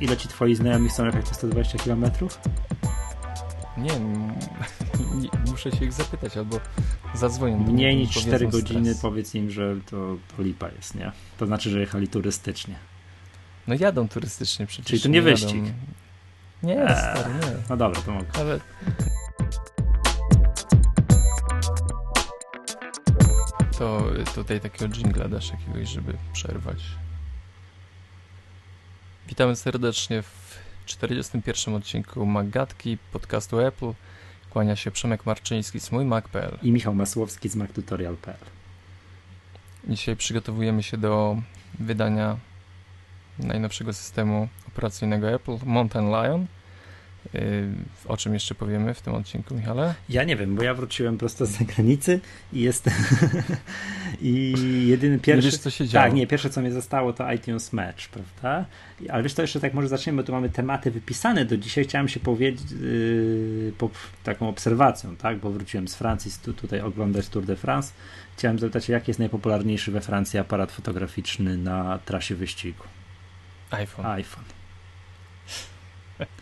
ile ci twoi znajomi chcą jechać te 120 km? Nie, nie, muszę się ich zapytać, albo zadzwonię. Mniej niż 4 godziny powiedz im, że to, to lipa jest, nie? To znaczy, że jechali turystycznie. No jadą turystycznie przecież. Czyli to nie, wyścig? Jadą... Nie, eee, stary, nie. No dobra, to mogę. Ale... To tutaj takiego jingla dasz jakiegoś, żeby przerwać. Witamy serdecznie w 41 odcinku Magatki podcastu Apple. Kłania się Przemek Marczyński z mój Mac.pl i Michał Masłowski z MacTutorial.pl. Dzisiaj przygotowujemy się do wydania najnowszego systemu operacyjnego Apple, Mountain Lion. Y, o czym jeszcze powiemy w tym odcinku, Michale? Ja nie wiem, bo ja wróciłem prosto z zagranicy i jestem. I jedyny pierwszy. Wiesz, co się działo. Tak, nie, pierwsze co mnie zostało to iTunes Match, prawda? Ale wiesz, to jeszcze tak może zaczniemy, bo tu mamy tematy wypisane do dzisiaj. Chciałem się powiedzieć yy, po taką obserwacją, tak? Bo wróciłem z Francji, tu, tutaj oglądać Tour de France. Chciałem zapytać, jaki jest najpopularniejszy we Francji aparat fotograficzny na trasie wyścigu? iPhone. iPhone.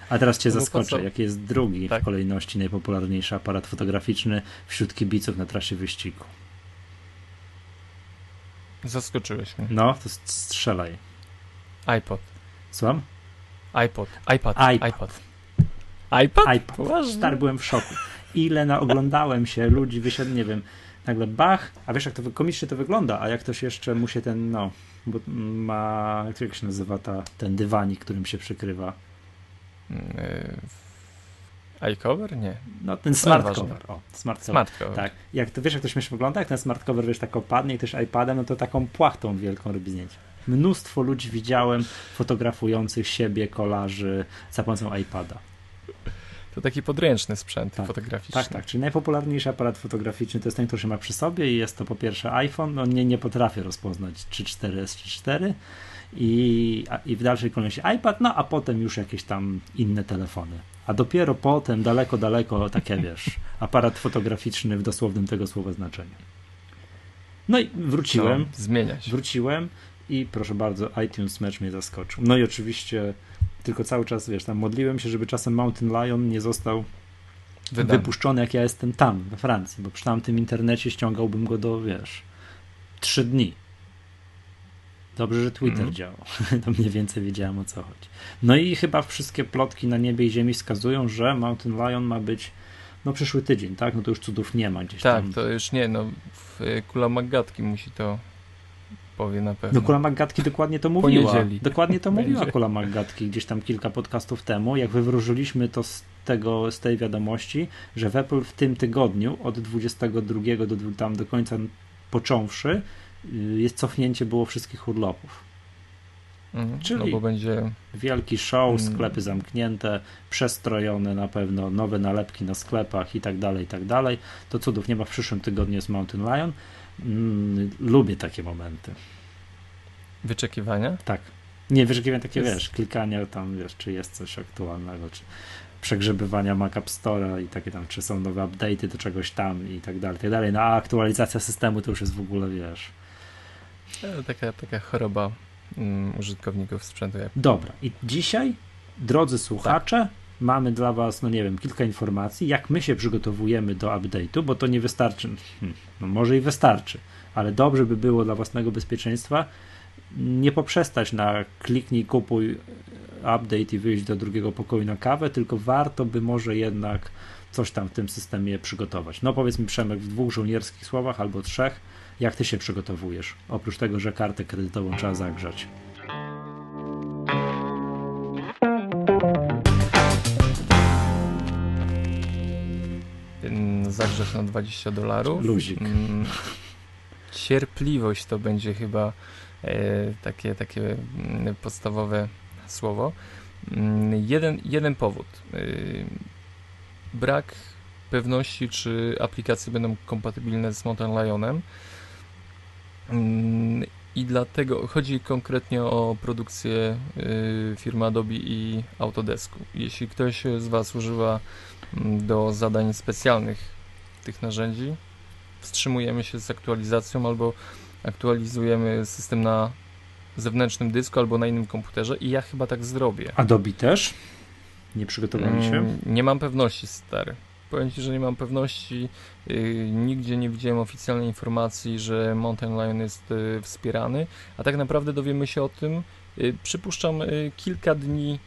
A teraz cię no zaskoczę, jaki jest drugi tak? w kolejności najpopularniejszy aparat fotograficzny wśród kibiców na trasie wyścigu. Zaskoczyłeś mnie. No, to strzelaj. iPod. Słucham? iPod. iPad. iPad. iPad. iPad? iPad. Stary, byłem w szoku. Ile naoglądałem się, ludzi wysiadł, nie wiem, nagle bach, a wiesz jak to komicznie to wygląda, a jak ktoś jeszcze mu się ten, no, bo ma, jak się nazywa ta, ten dywanik, którym się przykrywa? Yy, iCover? Nie. No ten smart cover. O, smart, smart cover. Tak. Jak to wiesz, jak to śmiesznie wygląda, jak ten smart cover wiesz, tak opadnie i też iPadem, no to taką płachtą wielką robi zdjęcia. Mnóstwo ludzi widziałem fotografujących siebie, kolarzy za pomocą iPada. To taki podręczny sprzęt tak, fotograficzny. Tak, tak. Czyli najpopularniejszy aparat fotograficzny to jest ten, który się ma przy sobie i jest to po pierwsze iPhone. No nie, nie potrafię rozpoznać 3.4 S3.4 i, i w dalszej kolejności iPad, no a potem już jakieś tam inne telefony. A dopiero potem, daleko, daleko, takie wiesz, aparat fotograficzny w dosłownym tego słowa znaczeniu. No i wróciłem. No, zmienia się. Wróciłem i proszę bardzo, iTunes Match mnie zaskoczył. No i oczywiście tylko cały czas, wiesz, tam modliłem się, żeby czasem Mountain Lion nie został Wydany. wypuszczony, jak ja jestem tam, we Francji, bo przy tamtym internecie ściągałbym go do, wiesz, trzy dni. Dobrze, że Twitter mm. działał. to mniej więcej wiedziałem o co chodzi. No i chyba wszystkie plotki na niebie i ziemi wskazują, że Mountain Lion ma być no przyszły tydzień, tak? No to już cudów nie ma gdzieś tak, tam. Tak, to już nie, no w Kula Magatki musi to powie na pewno. No Kula Magatki dokładnie to mówiła. Poniedzieli. Dokładnie to mówiła Kula Magatki gdzieś tam kilka podcastów temu, jak wywróżyliśmy to z tego, z tej wiadomości, że w Apple w tym tygodniu od 22 do tam do końca począwszy jest cofnięcie było wszystkich urlopów. Mhm, Czyli no bo będzie wielki show, mm. sklepy zamknięte, przestrojone na pewno, nowe nalepki na sklepach i tak dalej, i tak dalej. To cudów nie ma w przyszłym tygodniu z Mountain Lion. Mm, lubię takie momenty. Wyczekiwania? Tak. Nie, wyczekiwania takie, jest... wiesz, klikania tam, wiesz, czy jest coś aktualnego, czy przegrzebywania Mac App Store'a i takie tam, czy są nowe update'y do czegoś tam i tak dalej, i tak dalej. No a aktualizacja systemu to już jest w ogóle, wiesz, taka, taka choroba um, użytkowników sprzętu. Dobra, i dzisiaj, drodzy słuchacze, tak. mamy dla Was, no nie wiem, kilka informacji, jak my się przygotowujemy do update'u, bo to nie wystarczy, hmm, no może i wystarczy, ale dobrze by było dla własnego bezpieczeństwa nie poprzestać na kliknij, kupuj update i wyjść do drugiego pokoju na kawę, tylko warto by może jednak coś tam w tym systemie przygotować. No powiedz mi Przemek w dwóch żołnierskich słowach albo trzech, jak ty się przygotowujesz? Oprócz tego, że kartę kredytową trzeba zagrzać. Zagrzeć na 20 dolarów. Luzik. Mm, cierpliwość to będzie chyba e, takie, takie mm, podstawowe słowo. Mm, jeden, jeden powód. E, brak pewności, czy aplikacje będą kompatybilne z Mountain Lionem. Mm, I dlatego chodzi konkretnie o produkcję y, firmy Adobe i Autodesku. Jeśli ktoś z Was używa mm, do zadań specjalnych tych narzędzi, wstrzymujemy się z aktualizacją albo aktualizujemy system na zewnętrznym dysku albo na innym komputerze i ja chyba tak zrobię. Adobe też? Nie przygotowali się? Mm, nie mam pewności, stary. Powiem Ci, że nie mam pewności. Yy, nigdzie nie widziałem oficjalnej informacji, że Mountain Lion jest yy, wspierany, a tak naprawdę dowiemy się o tym, yy, przypuszczam, y, kilka dni,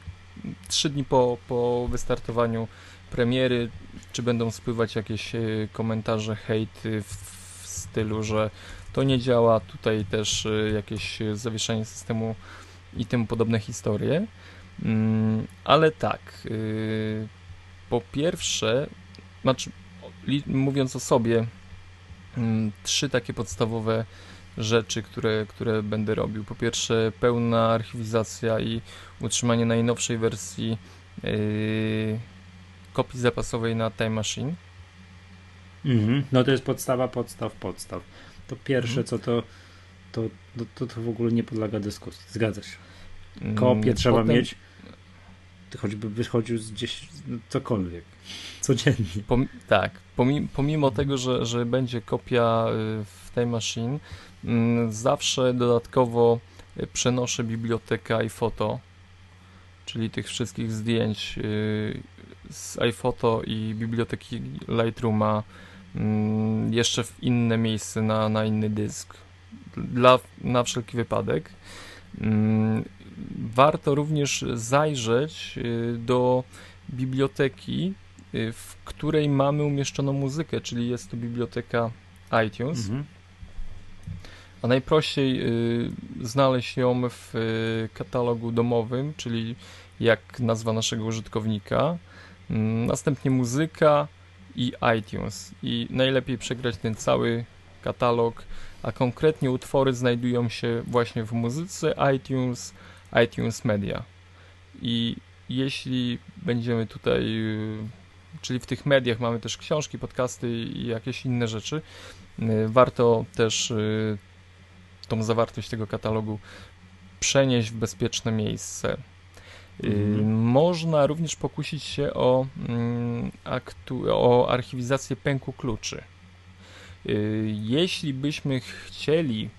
trzy dni po, po wystartowaniu premiery, czy będą spływać jakieś y, komentarze, hejt w, w stylu, że to nie działa, tutaj też y, jakieś zawieszenie systemu i tym podobne historie. Mm, ale tak, po pierwsze, znaczy, mówiąc o sobie, mm, trzy takie podstawowe rzeczy, które, które będę robił. Po pierwsze, pełna archiwizacja i utrzymanie najnowszej wersji yy, kopii zapasowej na Time Machine. Mhm. No to jest podstawa, podstaw, podstaw. To pierwsze, mhm. co to, to, to, to w ogóle nie podlega dyskusji. Zgadza się. Mm, Kopię trzeba mieć, choćby wychodził z gdzieś cokolwiek codziennie. Pom tak, pomimo, pomimo tego, że, że będzie kopia y, w tej machine, mm, zawsze dodatkowo y, przenoszę bibliotekę iPhoto, czyli tych wszystkich zdjęć y, z iPhoto i biblioteki Lightrooma mm, jeszcze w inne miejsce, na, na inny dysk, dla, na wszelki wypadek. Mm, warto również zajrzeć do biblioteki w której mamy umieszczoną muzykę, czyli jest to biblioteka iTunes. Mhm. A najprościej y, znaleźć ją w y, katalogu domowym, czyli jak nazwa naszego użytkownika. Y, następnie muzyka i iTunes. I najlepiej przegrać ten cały katalog, a konkretnie utwory znajdują się właśnie w muzyce iTunes, iTunes Media. I jeśli będziemy tutaj y, czyli w tych mediach mamy też książki, podcasty i jakieś inne rzeczy. Y, warto też y, tą zawartość tego katalogu przenieść w bezpieczne miejsce. Y, mhm. Można również pokusić się o, mm, aktu, o archiwizację pęku kluczy. Jeśli byśmy chcieli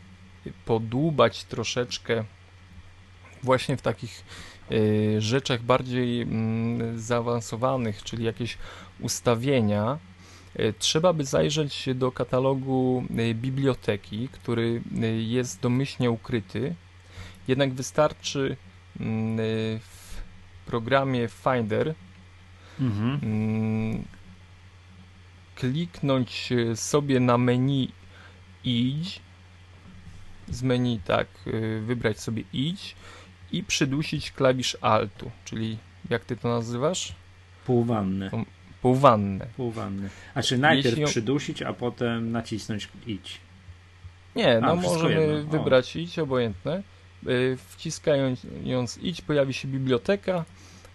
podłubać troszeczkę właśnie w takich rzeczach bardziej mm, zaawansowanych, czyli jakieś ustawienia, y, trzeba by zajrzeć do katalogu y, biblioteki, który jest domyślnie ukryty. Jednak wystarczy mm, w programie Finder mhm. Mm, kliknąć sobie na menu idź z menu tak, wybrać sobie idź i przydusić klawisz altu, czyli jak ty to nazywasz? Półwanny. Półwanne. Półwanny. A czy najpierw Jeśli... przydusić, a potem nacisnąć idź? Nie, no możemy wybrać idź, obojętne. Y, wciskając idź pojawia się biblioteka.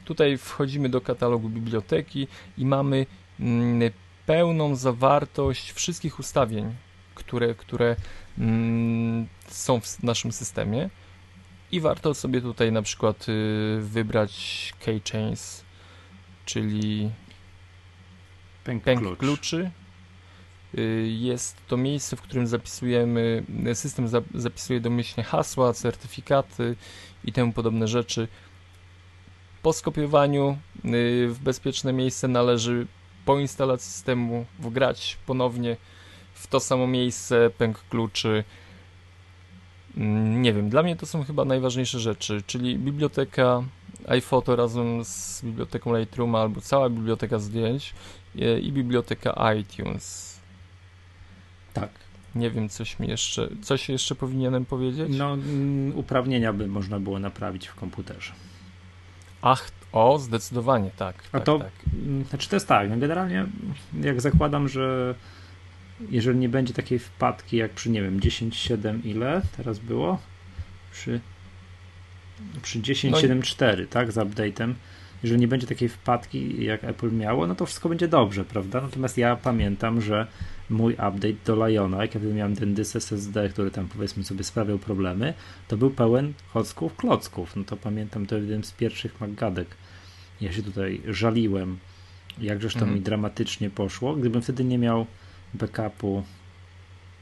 Tutaj wchodzimy do katalogu biblioteki i mamy mm, pełną zawartość wszystkich ustawień, które, które mm, są w naszym systemie. I warto sobie tutaj na przykład y, wybrać keychains, czyli pęk, pęk klucz. kluczy. Y, jest to miejsce, w którym zapisujemy, system zapisuje domyślnie hasła, certyfikaty i temu podobne rzeczy. Po skopiowaniu y, w bezpieczne miejsce należy po instalacji systemu wgrać ponownie w to samo miejsce pęk kluczy, nie wiem, dla mnie to są chyba najważniejsze rzeczy, czyli biblioteka iPhoto razem z biblioteką Lightroom albo cała biblioteka zdjęć e, i biblioteka iTunes. Tak. Nie wiem, coś mi jeszcze, coś jeszcze powinienem powiedzieć? No, mm, uprawnienia by można było naprawić w komputerze. Ach, o, zdecydowanie, tak. A tak, to, tak. Mm, znaczy to jest tak, no generalnie jak zakładam, że jeżeli nie będzie takiej wpadki jak przy, nie wiem, 10.7 ile teraz było? Przy, przy 10.7.4, no tak, z update'em. Jeżeli nie będzie takiej wpadki jak Apple miało, no to wszystko będzie dobrze, prawda? Natomiast ja pamiętam, że mój update do Liona, jak ja miałem ten dysk SSD, który tam powiedzmy sobie sprawiał problemy, to był pełen chocków, klocków. No to pamiętam, to jeden z pierwszych maggadek. Ja się tutaj żaliłem, jakżeż to mm. mi dramatycznie poszło. Gdybym wtedy nie miał backupu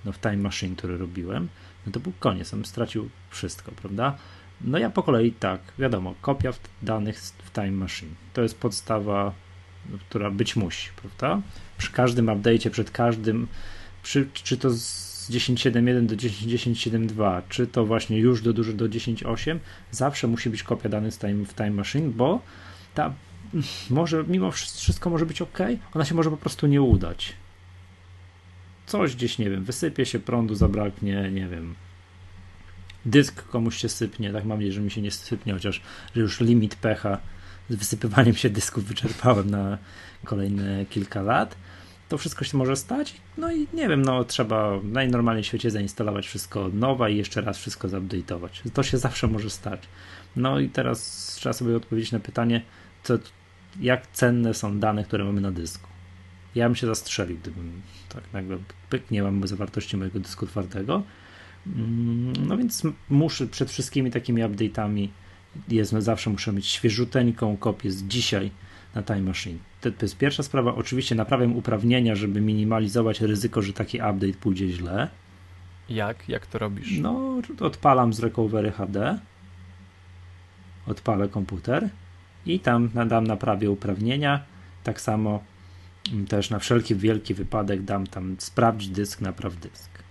no w Time Machine, który robiłem, no to był koniec, on stracił wszystko, prawda? No ja po kolei tak, wiadomo, kopia danych w Time Machine. To jest podstawa, no, która być musi, prawda? Przy każdym update'cie, przed każdym, przy, czy to z 10.7.1 do 10.10.7.2, czy to właśnie już do, do, do 10.8, zawsze musi być kopia danych time, w Time Machine, bo ta może, mimo wszystko może być ok, ona się może po prostu nie udać. Coś gdzieś, nie wiem, wysypie się, prądu zabraknie, nie wiem, dysk komuś się sypnie, tak mam nadzieję, że mi się nie sypnie, chociaż że już limit pecha z wysypywaniem się dysków wyczerpałem na kolejne kilka lat. To wszystko się może stać. No i nie wiem, no trzeba w najnormalniej świecie zainstalować wszystko od nowa i jeszcze raz wszystko zupdate'ować. To się zawsze może stać. No i teraz trzeba sobie odpowiedzieć na pytanie, co, jak cenne są dane, które mamy na dysku. Ja bym się zastrzelił, gdybym tak nagle pyk, nie mam zawartości mojego dysku twardego. Mm, no więc muszę przed wszystkimi takimi update'ami jest, zawsze muszę mieć świeżuteńką kopię z dzisiaj na Time Machine. To, jest pierwsza sprawa. Oczywiście naprawiam uprawnienia, żeby minimalizować ryzyko, że taki update pójdzie źle. Jak? Jak to robisz? No, odpalam z Recovery HD, odpalę komputer i tam dam naprawię uprawnienia. Tak samo też na wszelki wielki wypadek dam tam sprawdź dysk, napraw dysk.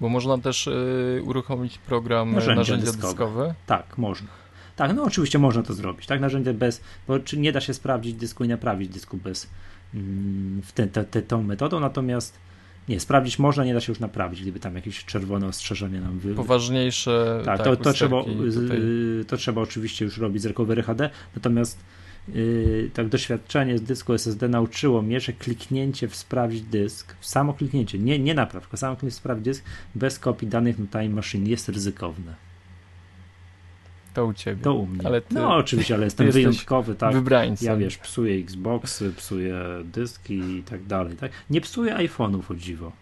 Bo można też y, uruchomić program narzędzia, narzędzia dyskowe. dyskowe. Tak, można. Tak, no oczywiście można to zrobić. Tak, narzędzie bez, bo czy nie da się sprawdzić dysku i naprawić dysku bez mm, te, te, te, tą metodą, natomiast nie, sprawdzić można, nie da się już naprawić, gdyby tam jakieś czerwone ostrzeżenie nam wy... Poważniejsze. Tak, tak to, to, trzeba, to trzeba oczywiście już robić z Recovery HD, natomiast yy, tak doświadczenie z dysku SSD nauczyło mnie, że kliknięcie w sprawdź dysk, samo kliknięcie, nie, nie napraw, tylko samo kliknięcie w sprawdź dysk bez kopii danych na Time Machine jest ryzykowne. To u ciebie. To u mnie. Ale ty, no oczywiście, ale jestem wyjątkowy, tak. Wybrańcem. Ja wiesz, psuję Xboxy, psuję dyski i tak dalej, tak. Nie psuję iPhone'ów o dziwo.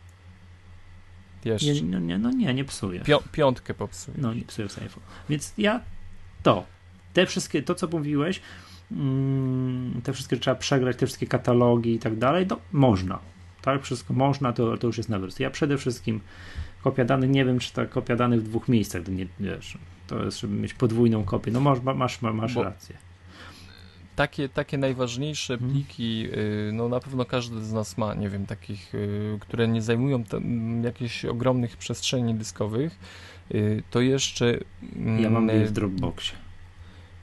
Jeszcze. Nie, no, nie, no nie, nie psuję. Pią piątkę popsuję. No nie psuję z iPhone. Więc ja to, te wszystkie, to co mówiłeś, te wszystkie trzeba przegrać, te wszystkie katalogi i tak dalej, to można. Tak, wszystko można, to, to już jest na wersji. Ja przede wszystkim kopia danych, nie wiem, czy ta kopia danych w dwóch miejscach, nie, wiesz, to jest, żeby mieć podwójną kopię. No masz, masz, masz rację. Takie, takie najważniejsze mhm. pliki, hmm. no na pewno każdy z nas ma, nie wiem, takich, y, które nie zajmują jakichś ogromnych przestrzeni dyskowych, y, to jeszcze... Ja mam je w Dropboxie.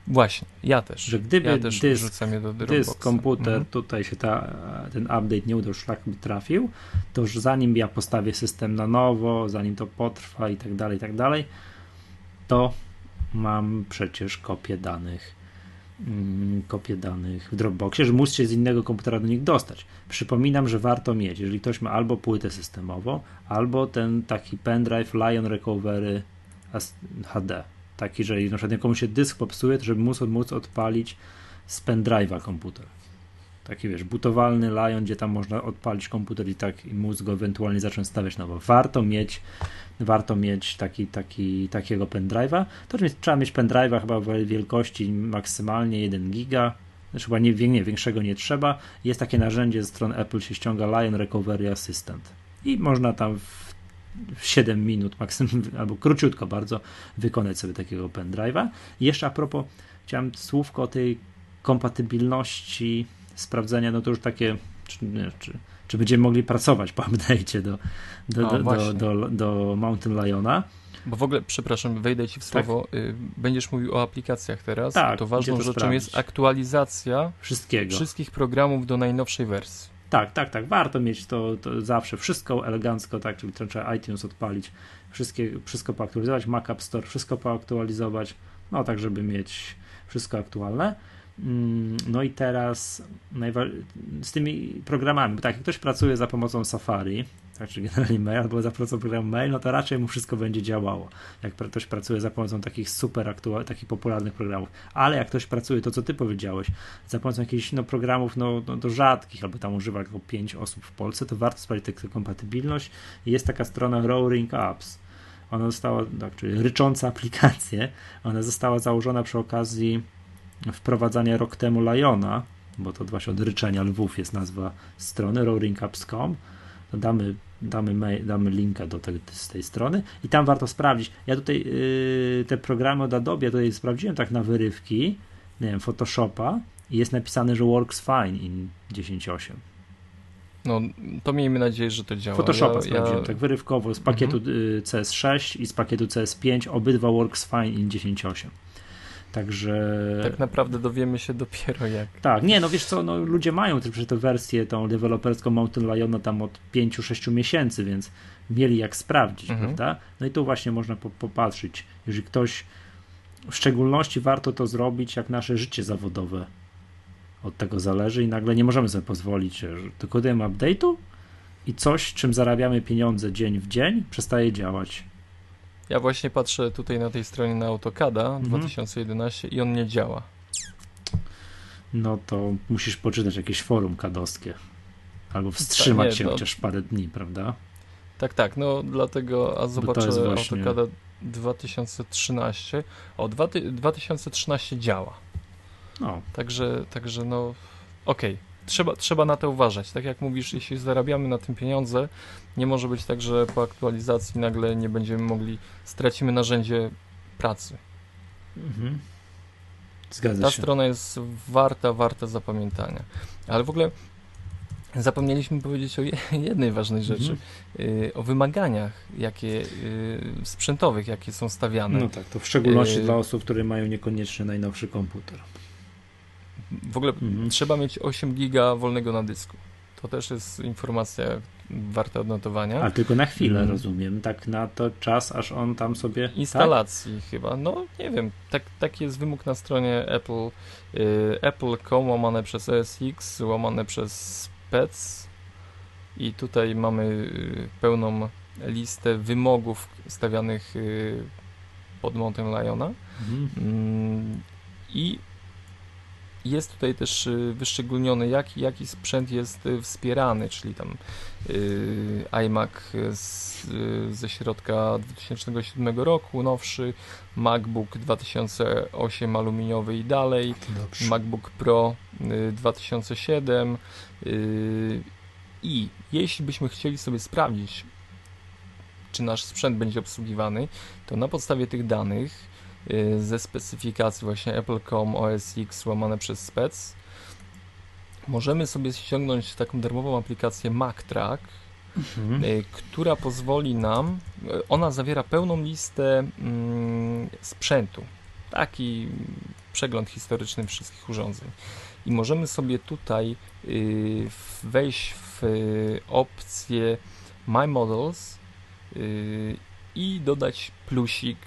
Właśnie, ja też. Że gdyby ja też dysk, dysk komputer, mhm. tutaj się ta, ten update nie udał, szlak by trafił, to już zanim ja postawię system na nowo, zanim to potrwa i tak dalej, i tak dalej, to mam przecież kopię danych mm, kopię danych w Dropboxie, że móc się z innego komputera do nich dostać. Przypominam, że warto mieć, jeżeli ktoś ma albo płytę systemową, albo ten taki pendrive Lion Recovery HD. Taki, że na przykład komuś się dysk popsuje, to żeby móc, móc odpalić z pendrive'a komputer. Taki wiesz, butowalny Lion, gdzie tam można odpalić komputer i tak i móc go ewentualnie zacząć stawiać nowo. Warto mieć warto mieć taki, taki, takiego pendrive'a. To trzeba mieć pendrive'a chyba wielkości maksymalnie 1 giga. Znaczy chyba nie, nie, większego nie trzeba. Jest takie narzędzie ze strony Apple się ściąga Lion Recovery Assistant. I można tam w 7 minut maksimum, albo króciutko bardzo wykonać sobie takiego pendrive'a. Jeszcze a propos, chciałem słówko o tej kompatybilności sprawdzenia, no to już takie, czy, nie, czy czy będziemy mogli pracować po update'cie do, do, do, do, do, do Mountain Liona. Bo w ogóle, przepraszam, wejdę ci w tak. słowo, tak. będziesz mówił o aplikacjach teraz, tak, to ważną to rzeczą sprawdzić. jest aktualizacja wszystkiego. wszystkich programów do najnowszej wersji. Tak, tak, tak, warto mieć to, to zawsze, wszystko elegancko, tak, czyli trzeba iTunes odpalić, wszystkie, wszystko poaktualizować, Mac App Store, wszystko poaktualizować, no tak, żeby mieć wszystko aktualne. Mm, no i teraz z tymi programami, bo tak, jak ktoś pracuje za pomocą Safari, tak, czy generalnie mail, albo za pomocą programu mail, no to raczej mu wszystko będzie działało. Jak ktoś pracuje za pomocą takich super aktualnych, takich popularnych programów. Ale jak ktoś pracuje, to co ty powiedziałeś, za pomocą jakichś no, programów no, no, do rzadkich, albo tam używa tylko 5 osób w Polsce, to warto sprawdzić tę kompatybilność. Jest taka strona Roaring Apps. Ona została, tak, czyli rycząca aplikacje, ona została założona przy okazji wprowadzania rok temu Liona, bo to właśnie od ryczenia lwów jest nazwa strony roaringapps.com to damy, damy, mail, damy linka do z tej strony i tam warto sprawdzić. Ja tutaj yy, te programy od Adobe tutaj sprawdziłem tak na wyrywki, nie wiem, Photoshopa i jest napisane, że works fine in 10.8. No, to miejmy nadzieję, że to działa. Photoshopa ja, sprawdziłem, ja... tak wyrywkowo, z pakietu mhm. Y, CS6 i z pakietu CS5, obydwa works fine in 10.8. Także. Tak naprawdę dowiemy się dopiero jak. Tak, nie, no wiesz co, no, ludzie mają też tę wersję, tą deweloperską Mountain Liona tam od 5-6 miesięcy, więc mieli jak sprawdzić, mhm. prawda? No i tu właśnie można po, popatrzeć. Jeżeli ktoś, w szczególności warto to zrobić, jak nasze życie zawodowe od tego zależy i nagle nie możemy sobie pozwolić, że dokonujemy update'u i coś, czym zarabiamy pieniądze dzień w dzień, przestaje działać. Ja właśnie patrzę tutaj na tej stronie na AutoCADa mhm. 2011 i on nie działa. No to musisz poczytać jakieś forum kadowskie. Albo wstrzymać tak, nie, się no. chociaż parę dni, prawda? Tak, tak, no dlatego, a zobaczę właśnie... AutoCADa 2013. O, 2013 działa. No. Także, także no, okej. Okay trzeba, trzeba na to uważać. Tak jak mówisz, jeśli zarabiamy na tym pieniądze, nie może być tak, że po aktualizacji nagle nie będziemy mogli, stracimy narzędzie pracy. Mhm. Zgadza Ta się. strona jest warta, warta zapamiętania. Ale w ogóle zapomnieliśmy powiedzieć o jednej ważnej rzeczy. Mhm. o wymaganiach jakie, y, sprzętowych, jakie są stawiane. No tak, to w szczególności y, dla osób, które mają niekoniecznie najnowszy komputer. W ogóle mhm. trzeba mieć 8 giga wolnego na dysku. To też jest informacja warta odnotowania. A tylko na chwilę, mhm. rozumiem. Tak na to czas, aż on tam sobie... Tak? Instalacji tak? chyba. No, nie wiem. Tak, taki jest wymóg na stronie Apple. Y, Apple.com łamane przez ESX, łamane przez SPEC. I tutaj mamy y, pełną listę wymogów stawianych y, pod Mountain Liona. Mhm. Mm, I jest tutaj też y, wyszczególniony, jaki, jaki sprzęt jest y, wspierany, czyli tam yy, iMac z, yy, ze środka 2007 roku, nowszy, MacBook 2008 aluminiowy i dalej, MacBook Pro yy, 2007 i jeśli byśmy chcieli sobie sprawdzić, czy nasz sprzęt będzie obsługiwany, to na podstawie tych danych Y, ze specyfikacji właśnie Apple.com OS X łamane przez spec możemy sobie ściągnąć taką darmową aplikację MacTrack, mhm. Y, która pozwoli nam, y, ona zawiera pełną listę mm, sprzętu, taki przegląd historyczny wszystkich urządzeń. I możemy sobie tutaj y, wejść w y, opcję My Models y, i dodać plusik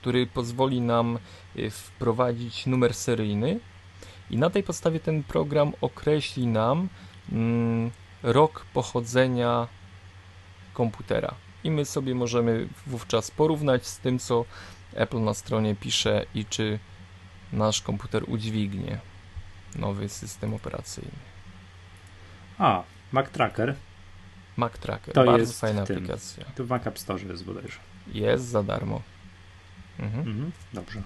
który pozwoli nam y, wprowadzić numer seryjny i na tej podstawie ten program określi nam mm, rok pochodzenia komputera. I my sobie możemy wówczas porównać z tym, co Apple na stronie pisze i czy nasz komputer udźwignie nowy system operacyjny. A, Mac Tracker. Mac Tracker, to bardzo jest fajna aplikacja. To w Mac App Store jest bodajże. Jest za darmo. Mhm. Mhm, dobrze.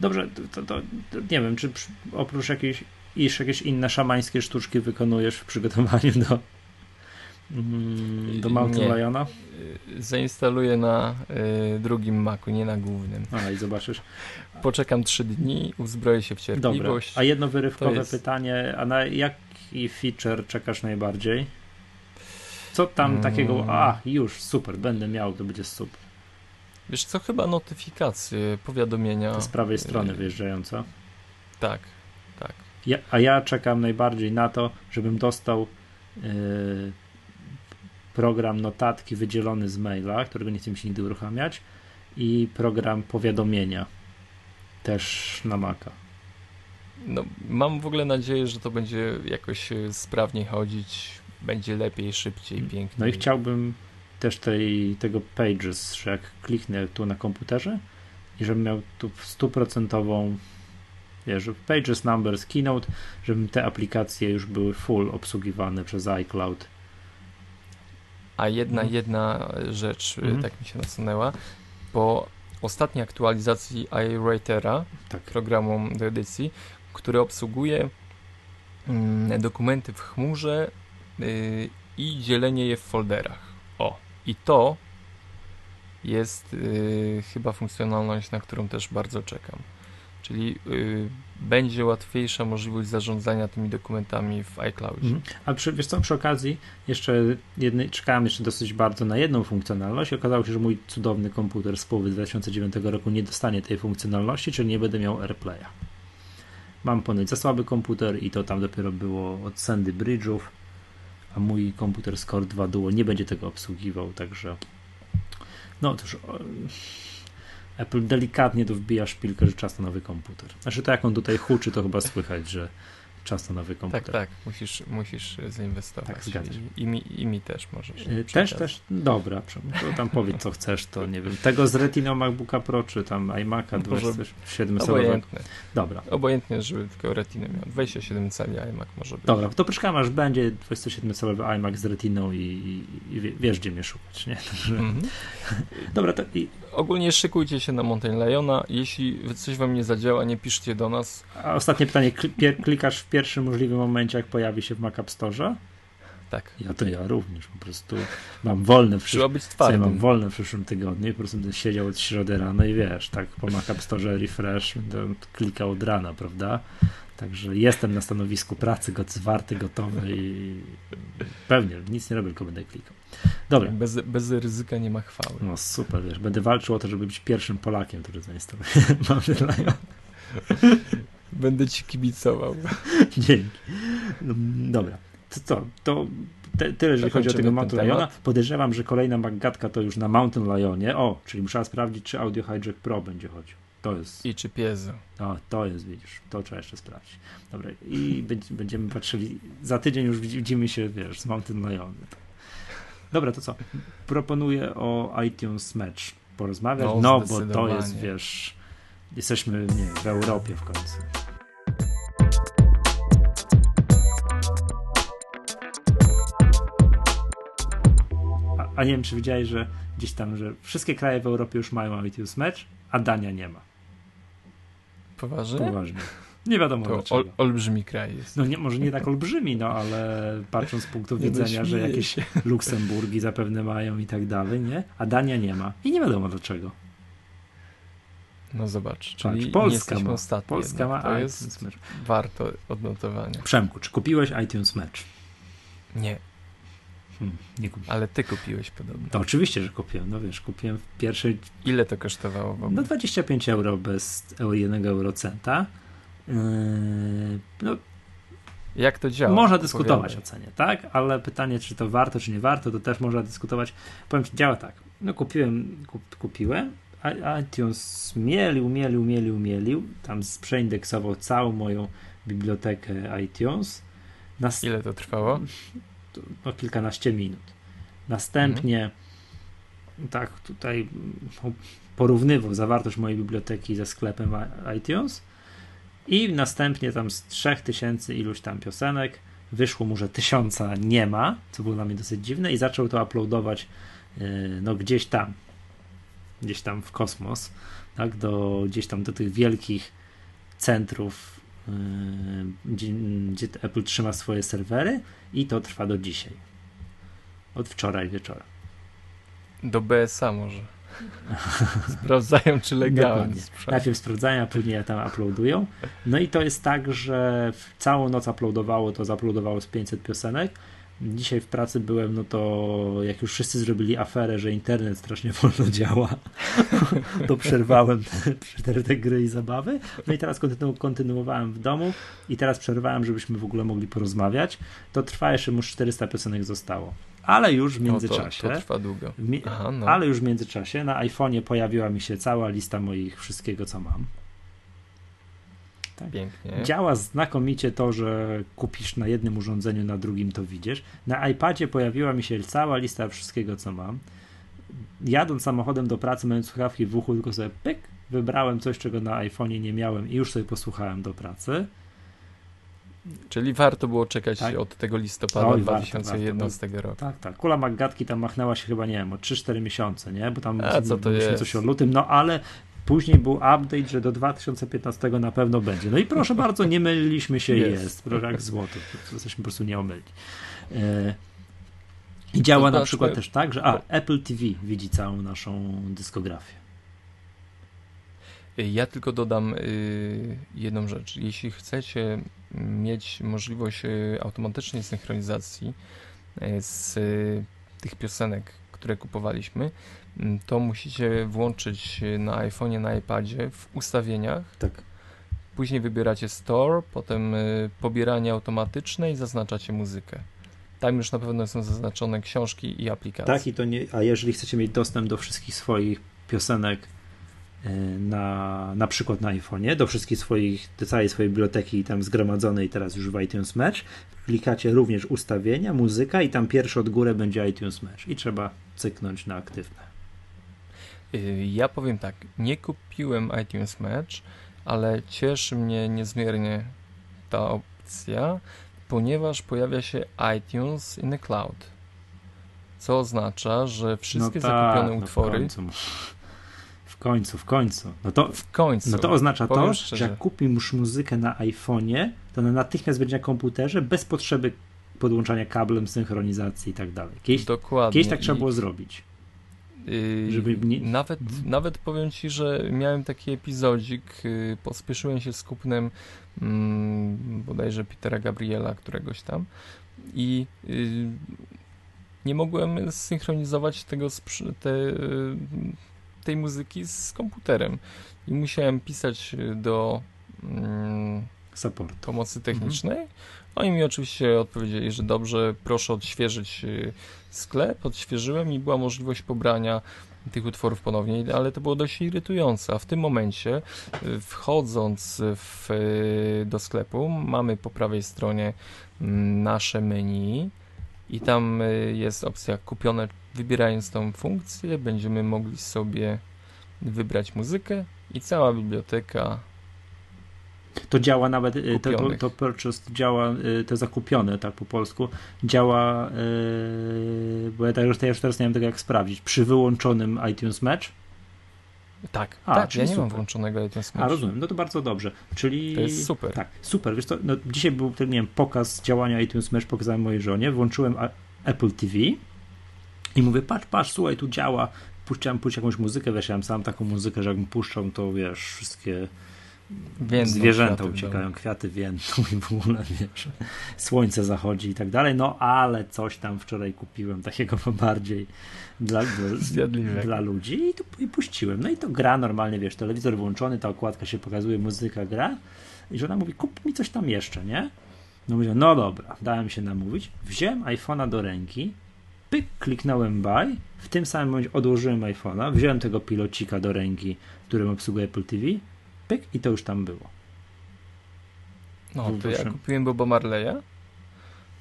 Dobrze, to, to, to, nie wiem, czy oprócz jakiejś, iż jakieś inne szamańskie sztuczki wykonujesz w przygotowaniu do, mm, do Mountain Liona? Zainstaluję na y, drugim Macu, nie na głównym. A i zobaczysz. Poczekam trzy dni, uzbroję się w cierpliwość. Dobra. A jedno wyrywkowe jest... pytanie, a na jaki feature czekasz najbardziej? Co tam hmm. takiego, a już, super, będę miał, to będzie super. Wiesz co, chyba notyfikacje, powiadomienia. Z prawej strony y, wyjeżdżająca. Tak, tak. Ja, a ja czekam najbardziej na to, żebym dostał yy, program notatki wydzielony z maila, którego nie chcę mi się nigdy uruchamiać i program powiadomienia też na Maca. No, mam w ogóle nadzieję, że to będzie jakoś y, sprawniej chodzić, będzie lepiej, szybciej, piękniej. No i chciałbym też tej, tego Pages, że jak kliknę tu na komputerze i żebym miał tu stuprocentową wiesz, Pages, Numbers, Keynote, żeby te aplikacje już były full obsługiwane przez iCloud. A jedna, mhm. jedna rzecz mhm. tak mi się nasunęła, po ostatniej aktualizacji iWritera, tak. programu do edycji, który obsługuje mm, dokumenty w chmurze y, i dzielenie je w folderach. O, i to jest yy, chyba funkcjonalność, na którą też bardzo czekam. Czyli yy, będzie łatwiejsza możliwość zarządzania tymi dokumentami w iCloudzie. Mhm. A przy, wiesz co, przy okazji jeszcze jedny, czekałem jeszcze dosyć bardzo na jedną funkcjonalność okazało się, że mój cudowny komputer z połowy 2009 roku nie dostanie tej funkcjonalności, czyli nie będę miał AirPlaya. Mam ponoć za słaby komputer i to tam dopiero było od Sandy Bridge'ów, a mój komputer z Core 2 Duo nie będzie tego obsługiwał, także no już Apple delikatnie tu wbija szpilkę, że czas na nowy komputer. Znaczy to jak on tutaj huczy, to chyba słychać, że czas na nowy komputer. Tak, tak, musisz, musisz zainwestować. Tak, zgadza się. I, i, mi, I mi też możesz. Yy, też, też, dobra, to tam powiedz co chcesz, to nie wiem. Tego z Retina MacBooka Pro, czy tam iMac'a 27 Obojętnie. Dobra. Obojętnie, żeby tylko Retina miał. 27 cali iMac może być. Dobra, to poczekam aż będzie 27 calowy iMac z Retiną i, i, i wiesz gdzie mnie szukać, nie? Mm -hmm. Dobra, to i... Ogólnie szykujcie się na Mountain Liona. Jeśli coś wam nie zadziała, nie piszcie do nas. A ostatnie pytanie, klikasz w pierwszym możliwym momencie, jak pojawi się w Mac App Store? Tak. Ja to ja również, po prostu mam wolne w być twardym. mam wolne w przyszłym tygodniu i po prostu będę siedział od środy rano i wiesz, tak po Mac App Store refresh będę klikał od rana, prawda? Także jestem na stanowisku pracy, zwarty, gotowy i pewnie nic nie robię, tylko będę klikał. Dobra. Bez, bez ryzyka nie ma chwały. No super, wiesz, będę walczył o to, żeby być pierwszym Polakiem, który zainstaluje. Mam Będę ci kibicował. Dzięki. No, dobra. To co? To te, tyle, jeżeli chodzi o tego Mountain Liona. Podejrzewam, że kolejna Maggatka to już na Mountain Lionie. O, czyli muszę sprawdzić, czy Audio Hijack Pro będzie chodził. To jest. I czy piezo. O, to jest, widzisz, to trzeba jeszcze sprawdzić. Dobra, i będziemy patrzyli. Za tydzień już widzimy się, wiesz, z Mountain Lion. Dobra, to co? Proponuję o iTunes Match porozmawiać. No, no bo to jest, wiesz, jesteśmy nie, w Europie w końcu. A, a nie wiem, czy widziałeś, że gdzieś tam, że wszystkie kraje w Europie już mają iTunes Match, a Dania nie ma. Poważnie? Poważnie. Nie wiadomo to dlaczego. Ol, olbrzymi kraj jest. No nie, może nie tak olbrzymi, no ale patrząc z punktu widzenia, no, że jakieś Luksemburgi zapewne mają i tak dalej, nie? A Dania nie ma. I nie wiadomo dlaczego. No zobacz, czyli Patrz, Polska ma. Ostatni Polska ma to jest Match. warto odnotowania. Przemku, czy kupiłeś iTunes Match? Nie. Hmm, nie kupiłem. Ale ty kupiłeś podobno. To oczywiście, że kupiłem. No wiesz, kupiłem w pierwszej... Ile to kosztowało w ogóle? No 25 euro bez jednego eurocenta. Yy, no, jak to działa? Można dyskutować o cenie, tak? Ale pytanie, czy to warto, czy nie warto, to też można dyskutować. Powiem ci, działa tak. No kupiłem, kup, kupiłem, iTunes mielił, mielił, mielił, mielił. Tam przeindeksował całą moją bibliotekę iTunes. Nas... Ile to trwało? No, kilkanaście minut. Następnie mhm. tak tutaj porównywał zawartość mojej biblioteki ze sklepem iTunes i następnie tam z 3000 iluś tam piosenek wyszło mu, że tysiąca nie ma, co było dla mnie dosyć dziwne i zaczął to uploadować yy, no gdzieś tam, gdzieś tam w kosmos, tak, do, gdzieś tam do tych wielkich centrów, yy, gdzie, gdzie Apple trzyma swoje serwery i to trwa do dzisiaj. Od wczoraj wieczora. Do BSA może. Sprawdzają, czy legalnie. Najpierw sprawdzają, a później tam uploadują. No i to jest tak, że całą noc uploadowało, to zaploadowało z 500 piosenek. Dzisiaj w pracy byłem, no to jak już wszyscy zrobili aferę, że internet strasznie wolno działa, to przerwałem te, te, gry i zabawy. No i teraz kontynu kontynuowałem w domu i teraz przerwałem, żebyśmy w ogóle mogli porozmawiać. To trwa jeszcze, już 400 piosenek zostało ale już w międzyczasie. No to, to trwa długo. Aha, no. Ale już w międzyczasie na iPhone'ie pojawiła mi się cała lista moich wszystkiego, co mam. Tak. Pięknie. Działa znakomicie to, że kupisz na jednym urządzeniu, na drugim to widzisz. Na iPadzie pojawiła mi się cała lista wszystkiego, co mam. Jadąc samochodem do pracy, mając słuchawki w uchu, tylko sobie pyk, wybrałem coś, czego na iPhone'ie nie miałem i już sobie posłuchałem do pracy. Czyli warto było czekać tak? od tego listopada Oj, 2011 warto, roku. Tak, tak. Kula Maggatki tam machnęła się chyba, nie wiem, o 3-4 miesiące, nie? Bo tam A, co to jest? coś o lutym, no ale Później był update, że do 2015 na pewno będzie. No i proszę bardzo, nie myliliśmy się, jest. jest. Proszę jak złoto. Jesteśmy po prostu nie omylni. E, I działa na przykład też tak, że a, Apple TV widzi całą naszą dyskografię. Ja tylko dodam y, jedną rzecz. Jeśli chcecie mieć możliwość y, automatycznej synchronizacji y, z tych piosenek, które kupowaliśmy, mm, to musicie włączyć na iPhone'ie, na iPadzie w ustawieniach. Tak. Później wybieracie Store, potem pobieranie automatyczne i zaznaczacie muzykę. Tam już na pewno są zaznaczone książki i aplikacje. Tak, i to nie, a jeżeli chcecie mieć dostęp do wszystkich swoich piosenek na, na przykład na iPhone'ie, do wszystkich swoich, do całej swojej biblioteki tam zgromadzonej teraz już w iTunes Match, klikacie również ustawienia, muzyka i tam pierwszy od góry będzie iTunes Match i trzeba cyknąć na aktywne. Y, ja powiem tak, nie kupiłem iTunes Match, ale cieszy mnie niezmiernie ta opcja, ponieważ pojawia się iTunes in the cloud. Co oznacza, że wszystkie no tak, zakupione no utwory. W końcu, w końcu. No to, w końcu. No to oznacza to, szczerze. że jak kupisz muzykę na iPhone'ie, to ona natychmiast będzie na komputerze bez potrzeby podłączania kablem, synchronizacji i tak dalej. Kiedyś, Dokładnie. Kiedyś tak trzeba było zrobić. Yy, żeby nie... nawet, mhm. nawet powiem ci, że miałem taki epizodzik, yy, pospieszyłem się z kupnem yy, bodajże Petera Gabriela, któregoś tam i yy, nie mogłem zsynchronizować tego te, tej muzyki z komputerem i musiałem pisać do Support. pomocy technicznej. Mhm. Oni mi oczywiście odpowiedzieli, że dobrze, proszę odświeżyć y, sklep. Odświeżyłem i była możliwość pobrania tych utworów ponownie, ale to było dość irytujące. A w tym momencie, y, wchodząc w, y, do sklepu, mamy po prawej stronie mm, nasze menu i tam jest opcja kupione. Wybierając tą funkcję, będziemy mogli sobie wybrać muzykę i cała biblioteka to działa nawet, y, to, to, to purchase działa, y, to zakupione, tak po polsku, działa, yy, bo ja, już, ja już teraz nie wiem tego jak sprawdzić, przy wyłączonym iTunes Match? Tak, A, tak, ja nie super. mam włączonego iTunes Match. A, rozumiem, no to bardzo dobrze, czyli... To jest super. Tak, super, wiesz co, no, dzisiaj był, nie wiem, pokaz działania iTunes Match, pokazałem mojej żonie, włączyłem Apple TV i mówię, patrz, patrz, słuchaj, tu działa, puściłem puścić jakąś muzykę, wiesz, ja sam taką muzykę, że jakbym puszczał, to wiesz, wszystkie Więdną zwierzęta uciekają, kwiaty więdą i w ogóle wiesz, słońce zachodzi i tak dalej, no ale coś tam wczoraj kupiłem takiego bardziej dla, dla, dla ludzi i, to, i puściłem. No i to gra normalnie, wiesz, telewizor włączony, ta okładka się pokazuje, muzyka gra i żona mówi, kup mi coś tam jeszcze, nie? No mówię, no dobra, dałem się namówić, wziąłem iPhone'a do ręki, pyk, kliknąłem buy, w tym samym momencie odłożyłem iPhone'a, wziąłem tego pilocika do ręki, którym obsługuje Apple TV, pyk i to już tam było. No, to ja kupiłem Boba Marleya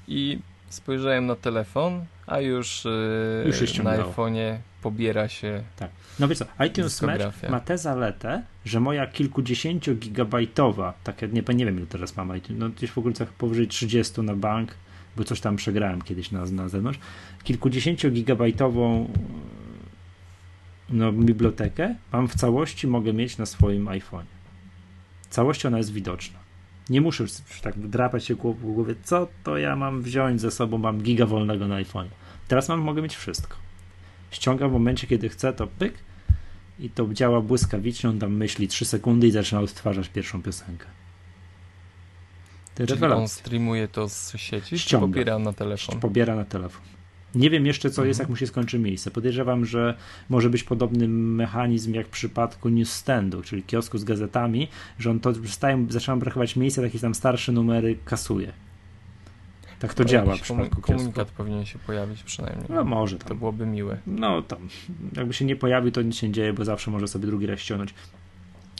i spojrzałem na telefon, a już, yy, już na iPhone'ie pobiera się Tak. No wiesz co, iTunes Match ma tę zaletę, że moja kilkudziesięciogigabajtowa, takie, nie, nie wiem ile teraz mam no gdzieś w okolicach powyżej 30 na bank, bo coś tam przegrałem kiedyś na, na zewnątrz, kilkudziesięciogigabajtową no, bibliotekę mam w całości, mogę mieć na swoim iPhone. Całość ona jest widoczna. Nie muszę już tak drapać się w głowie, co to ja mam wziąć ze sobą, mam giga wolnego na iPhone. Teraz mam, mogę mieć wszystko. Ściągam w momencie, kiedy chcę, to pyk i to działa błyskawicznie, on tam myśli 3 sekundy i zaczyna odtwarzać pierwszą piosenkę. Czyli on streamuje to z sieci, Ściąga. czy pobiera na telefon? Pobiera na telefon. Nie wiem jeszcze, co jest, mhm. jak mu się skończy miejsce. Podejrzewam, że może być podobny mechanizm jak w przypadku newsstandu, czyli kiosku z gazetami, że on to staje, zaczyna brakować miejsca, takie tam starsze numery kasuje. Tak to, działa w przypadku komunikat kiosku. powinien się pojawić przynajmniej. No może. Tam. To byłoby miłe. No tam, jakby się nie pojawił, to nic się nie dzieje, bo zawsze może sobie drugi raz ściągnąć.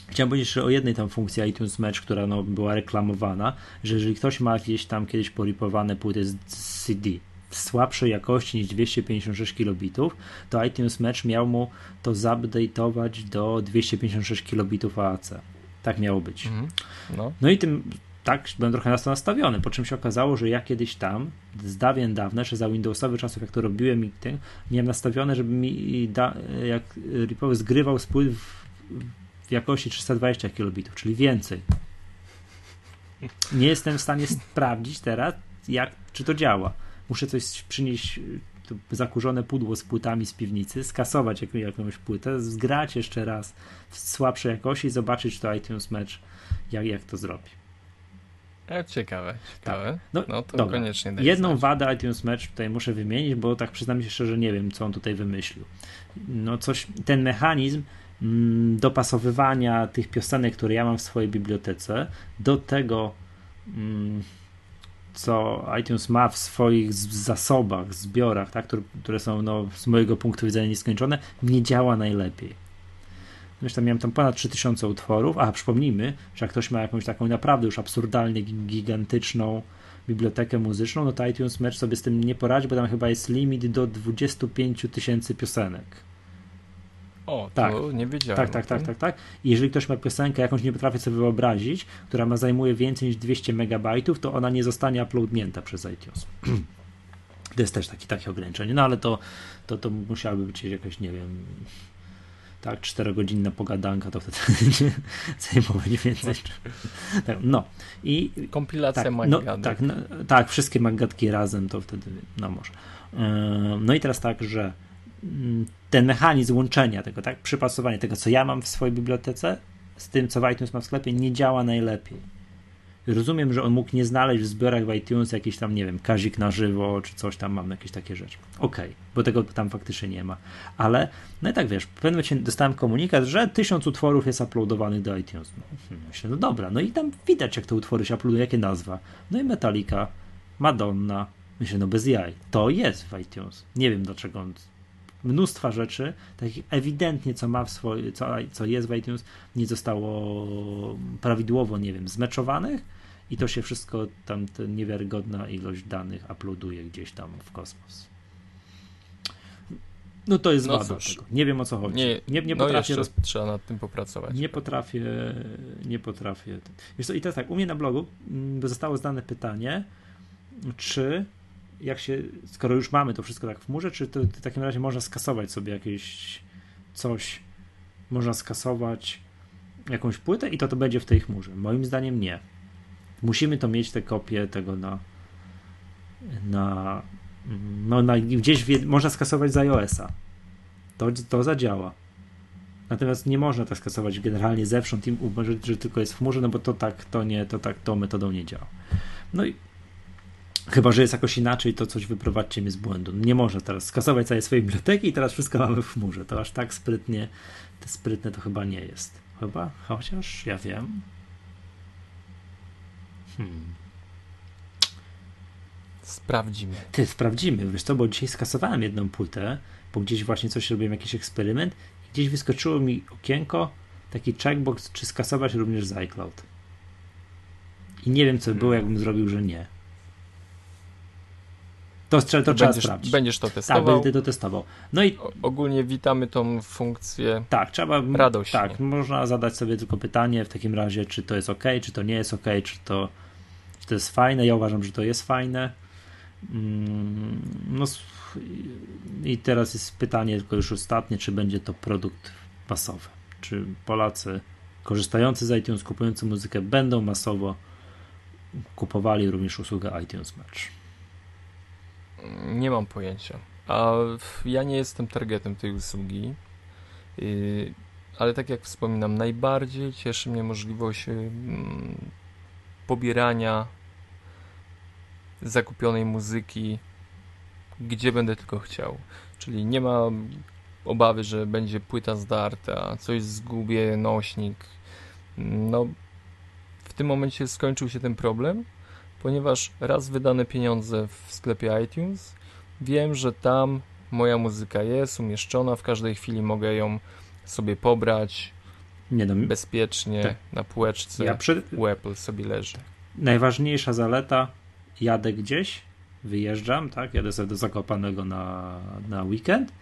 Chciałem powiedzieć jeszcze o jednej tam funkcji iTunes Match, która no, była reklamowana, że jeżeli ktoś ma jakieś tam kiedyś poripowane płyty z CD, słabszej jakości niż 256 kilobitów, to iTunes Match miał mu to zupdate'ować do 256 kilobitów AAC. Tak miało być. Mhm. No. no i tym tak byłem trochę na to nastawiony, po czym się okazało, że ja kiedyś tam, z dawien dawna, jeszcze za Windowsowy czasów, jak to robiłem i tym, miałem nastawione, żeby mi da, jak Ripowy zgrywał spływ w, w jakości 320 kilobitów, czyli więcej. Nie jestem w stanie sprawdzić teraz, jak, czy to działa muszę coś przynieść zakurzone pudło z płytami z piwnicy, skasować jak, jakąś płytę, zgrać jeszcze raz w słabszej jakości i zobaczyć to iTunes Match, jak, jak to zrobi. Ciekawe, ciekawe. Tak. No, no to dobra. koniecznie Jedną znać. wadę iTunes Match tutaj muszę wymienić, bo tak przyznam się szczerze, nie wiem, co on tutaj wymyślił. No coś, ten mechanizm mm, dopasowywania tych piosenek, które ja mam w swojej bibliotece, do tego mm, co iTunes ma w swoich zasobach, zbiorach, tak, które, które są no, z mojego punktu widzenia nieskończone, nie działa najlepiej. Zresztą miałem tam ponad 3000 utworów, a przypomnijmy, że jak ktoś ma jakąś taką naprawdę już absurdalnie gigantyczną bibliotekę muzyczną, no to iTunes Match sobie z tym nie poradzi, bo tam chyba jest limit do 25 tysięcy piosenek. O, tak. nie wiedziałem. Tak, tak, tak, tak, tak. I jeżeli ktoś ma piosenkę, jakąś nie potrafię sobie wyobrazić, która ma zajmuje więcej niż 200 megabajtów, to ona nie zostanie uploadnięta przez iTunes. to jest też taki, takie ograniczenie, no ale to, to, to musiałaby być jakaś, nie wiem, tak, czterogodzinna pogadanka, to wtedy zajmować więcej. Tak, no i kompilacja tak, no, tak, no, tak, wszystkie magatki razem, to wtedy, no może. No i teraz tak, że mm, ten mechanizm łączenia tego, tak, przypasowania tego, co ja mam w swojej bibliotece, z tym, co w iTunes ma w sklepie, nie działa najlepiej. Rozumiem, że on mógł nie znaleźć w zbiorach w iTunes jakiś tam, nie wiem, kazik na żywo, czy coś tam mam, jakieś takie rzeczy. Okej, okay, bo tego tam faktycznie nie ma. Ale, no i tak wiesz, w pewnym momencie dostałem komunikat, że tysiąc utworów jest uploadowanych do iTunes. No, hmm, myślę, no dobra, no i tam widać, jak te utwory się uploadują, jakie nazwa. No i Metallica, Madonna. Myślę, no bez jaj. To jest w iTunes. Nie wiem, dlaczego on mnóstwa rzeczy, takich ewidentnie, co ma w swoje, co, co jest w iTunes, nie zostało prawidłowo, nie wiem, zmeczowanych i to się wszystko tam, niewiarygodna ilość danych uploaduje gdzieś tam w kosmos. No to jest no wada tego. Nie wiem o co chodzi. Nie, nie, nie no potrafię. Roz... trzeba nad tym popracować. Nie potrafię, nie potrafię. Wiesz co, I teraz tak, u mnie na blogu mm, zostało zdane pytanie, czy jak się, skoro już mamy to wszystko tak w chmurze, czy to, w takim razie można skasować sobie jakieś coś, można skasować jakąś płytę i to to będzie w tej chmurze? Moim zdaniem nie. Musimy to mieć te kopie tego na na, no, na gdzieś w, można skasować z iOS-a. To, to zadziała. Natomiast nie można tak skasować generalnie zewsząd, że, że tylko jest w chmurze, no bo to tak, to nie, to tak, tą metodą nie działa. No i Chyba, że jest jakoś inaczej, to coś wyprowadźcie mnie z błędu. Nie można teraz skasować całej swojej biblioteki i teraz wszystko mamy w chmurze. To aż tak sprytnie, te sprytne to chyba nie jest. Chyba? Chociaż ja wiem. Hmm. Sprawdzimy. Ty, sprawdzimy. Wiesz co, bo dzisiaj skasowałem jedną płytę, bo gdzieś właśnie coś robiłem, jakiś eksperyment i gdzieś wyskoczyło mi okienko, taki checkbox, czy skasować również z iCloud. I nie wiem, co by było, hmm. jakbym zrobił, że nie. To, to, trzeba będziesz, sprawdzić. Będziesz to tak, testował. Tak, będę to testował. No i o, ogólnie witamy tą funkcję. Tak, trzeba radośnie. Tak, można zadać sobie tylko pytanie w takim razie, czy to jest ok, czy to nie jest ok, czy to, czy to jest fajne. Ja uważam, że to jest fajne. Mm, no i teraz jest pytanie, tylko już ostatnie, czy będzie to produkt masowy. Czy Polacy korzystający z iTunes, kupujący muzykę będą masowo kupowali również usługę iTunes Match. Nie mam pojęcia. A ja nie jestem targetem tej usługi. Y, ale tak jak wspominam, najbardziej cieszy mnie możliwość y, pobierania zakupionej muzyki, gdzie będę tylko chciał. Czyli nie ma obawy, że będzie płyta zdarta, coś zgubię, nośnik. No, w tym momencie skończył się ten problem ponieważ raz wydane pieniądze w sklepie iTunes, wiem, że tam moja muzyka jest umieszczona, w każdej chwili mogę ją sobie pobrać Nie no, bezpiecznie tak. na półeczce. Ja przy... u Apple sobie leży. Najważniejsza zaleta, jadę gdzieś, wyjeżdżam, tak, jadę sobie do Zakopanego na, na weekend.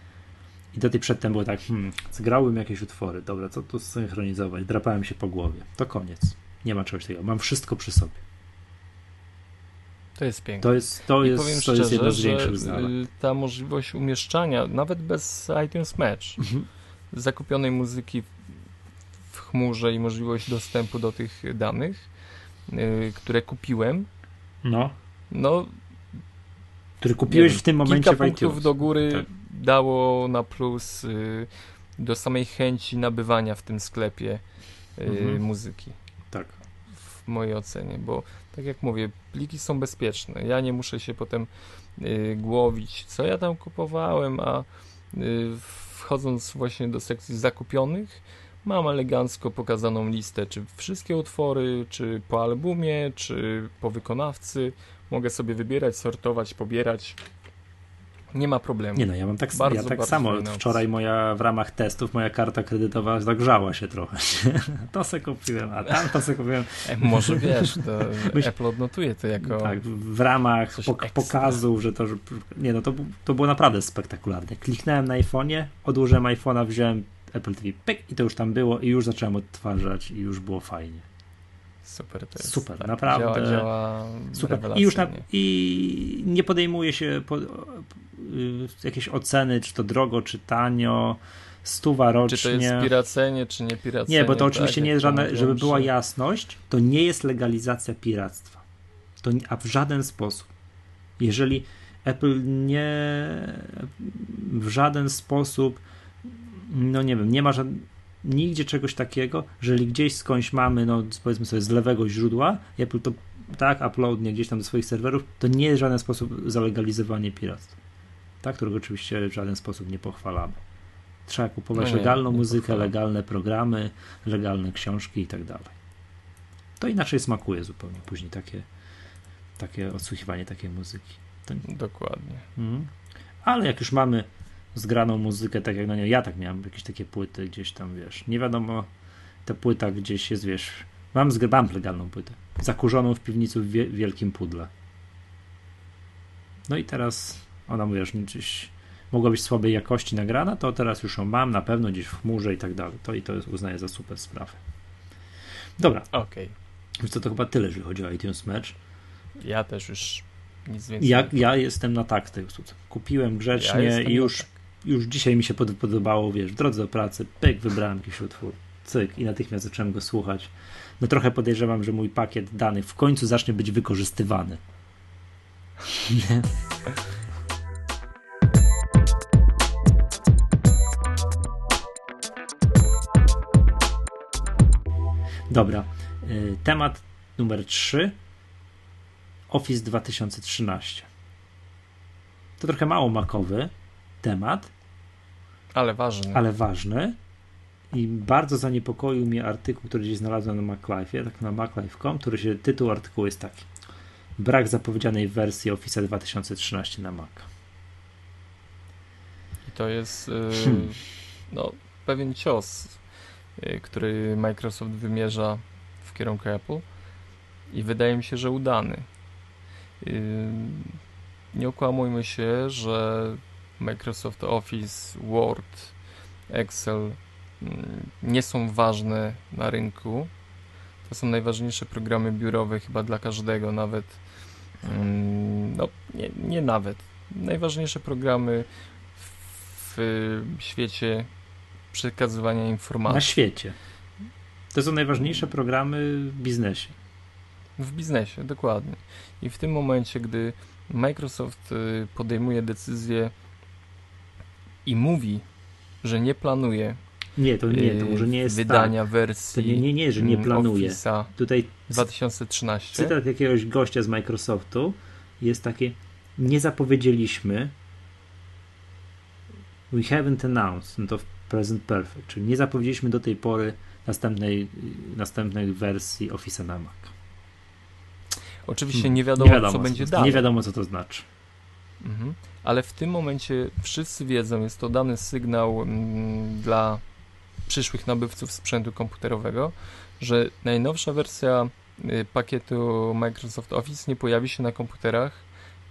I do tej przedtem było tak, hmm, zgrałem jakieś utwory, dobra, co tu synchronizować, drapałem się po głowie, to koniec, nie ma czegoś takiego, mam wszystko przy sobie. To jest piękne. To jest, to jest, to szczerze, jest jedno z większych. Y, ta możliwość umieszczania, nawet bez iTunes Match, mhm. zakupionej muzyki w chmurze i możliwość dostępu do tych danych, yy, które kupiłem, no. no Który kupiłeś wiem, w tym momencie kilka w punktów do góry tak. dało na plus y, do samej chęci nabywania w tym sklepie y, mhm. muzyki. Tak. W mojej ocenie, bo tak jak mówię, pliki są bezpieczne. Ja nie muszę się potem y, głowić, co ja tam kupowałem, a y, wchodząc właśnie do sekcji zakupionych, mam elegancko pokazaną listę, czy wszystkie utwory, czy po albumie, czy po wykonawcy. Mogę sobie wybierać, sortować, pobierać. Nie ma problemu. Nie no, ja mam tak, bardzo, ja tak samo. Wczoraj moja w ramach testów moja karta kredytowa zagrzała się trochę. to se kupiłem, a tam to se kupiłem. E, może wiesz, to Myś... Apple odnotuje to jako. Tak, w ramach pok pokazów, że to. Że, nie no, to, to było naprawdę spektakularne. Kliknąłem na iPhone'ie, odłożyłem iPhone'a, wziąłem Apple TV, pyk i to już tam było i już zacząłem odtwarzać i już było fajnie. Super, to jest. Super, tak, naprawdę. Działa, działa super. I już na, i nie podejmuje się po, y, jakieś oceny, czy to drogo, czy tanio, stuwa rocznie. Czy to jest piracenie, czy nie piracenie. Nie, bo to oczywiście tak, nie jest żadne, żeby była jasność, to nie jest legalizacja piractwa. To a w żaden sposób. Jeżeli Apple nie w żaden sposób no nie wiem, nie ma żadnego nigdzie czegoś takiego, jeżeli gdzieś skądś mamy, no powiedzmy sobie z lewego źródła, Apple to tak uploadnie gdzieś tam do swoich serwerów, to nie jest w żaden sposób zalegalizowanie piractwa. Tak, którego oczywiście w żaden sposób nie pochwalamy. Trzeba kupować no nie, legalną nie muzykę, legalne programy, legalne książki i tak dalej. To inaczej smakuje zupełnie później takie, takie odsłuchiwanie takiej muzyki. To... Dokładnie. Mhm. Ale jak już mamy zgraną muzykę, tak jak na nią. Ja tak miałem jakieś takie płyty gdzieś tam, wiesz. Nie wiadomo, ta płyta gdzieś jest, wiesz. Mam, mam legalną płytę. Zakurzoną w piwnicy w wielkim pudle. No i teraz ona, mówisz, gdzieś mogła być słabej jakości nagrana, to teraz już ją mam na pewno gdzieś w chmurze i tak dalej. To i to uznaję za super sprawę. Dobra. Okej. Okay. to, to chyba tyle, jeżeli chodzi o iTunes Match. Ja też już nic więcej. Ja, ja jestem na tak tej usłudze. Kupiłem grzecznie ja i już tak już dzisiaj mi się podobało, wiesz, w drodze do pracy, pyk, wybrałem jakiś utwór, cyk i natychmiast zacząłem go słuchać. No trochę podejrzewam, że mój pakiet danych w końcu zacznie być wykorzystywany. Nie? Dobra. Y, temat numer 3. Office 2013. To trochę mało makowy, temat. Ale ważny. Ale ważny. I bardzo zaniepokoił mnie artykuł, który gdzieś znalazłem na MacLife, tak na MacLife.com, który się, tytuł artykułu jest taki. Brak zapowiedzianej wersji Office 2013 na Mac. I to jest yy, hmm. no, pewien cios, yy, który Microsoft wymierza w kierunku Apple i wydaje mi się, że udany. Yy, nie okłamujmy się, że Microsoft Office, Word, Excel mm, nie są ważne na rynku. To są najważniejsze programy biurowe chyba dla każdego, nawet mm, no nie, nie nawet. Najważniejsze programy w, świecie przekazywania informacji. Na świecie. To są najważniejsze programy w biznesie. W biznesie, dokładnie. I w tym momencie, gdy Microsoft y, podejmuje decyzję i mówi, że nie planuje nie, to nie, to może nie jest wydania tak. wersji. To nie, nie, nie, że nie planuje. Tutaj 2013. Cytat jakiegoś gościa z Microsoftu jest takie: Nie zapowiedzieliśmy. We haven't announced. No to w present perfect, czyli nie zapowiedzieliśmy do tej pory następnej, następnej wersji Office na Mac. Oczywiście nie wiadomo, nie wiadomo co, co będzie dalej. Nie wiadomo, co to znaczy. Mhm ale w tym momencie wszyscy wiedzą, jest to dany sygnał mm, dla przyszłych nabywców sprzętu komputerowego, że najnowsza wersja y, pakietu Microsoft Office nie pojawi się na komputerach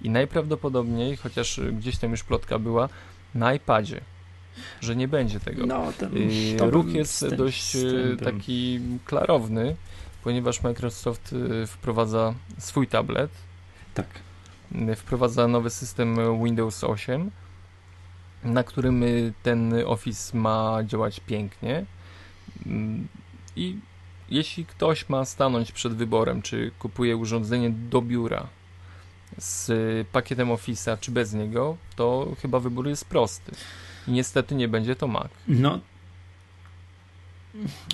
i najprawdopodobniej, chociaż gdzieś tam już plotka była, na iPadzie. Że nie będzie tego. No, ten, y, Ruch jest dość y, taki klarowny, ponieważ Microsoft wprowadza swój tablet. Tak wprowadza nowy system Windows 8, na którym ten Office ma działać pięknie. Mm, I jeśli ktoś ma stanąć przed wyborem, czy kupuje urządzenie do biura, z pakietem Office'a, czy bez niego, to chyba wybór jest prosty. I niestety nie będzie to Mac. No.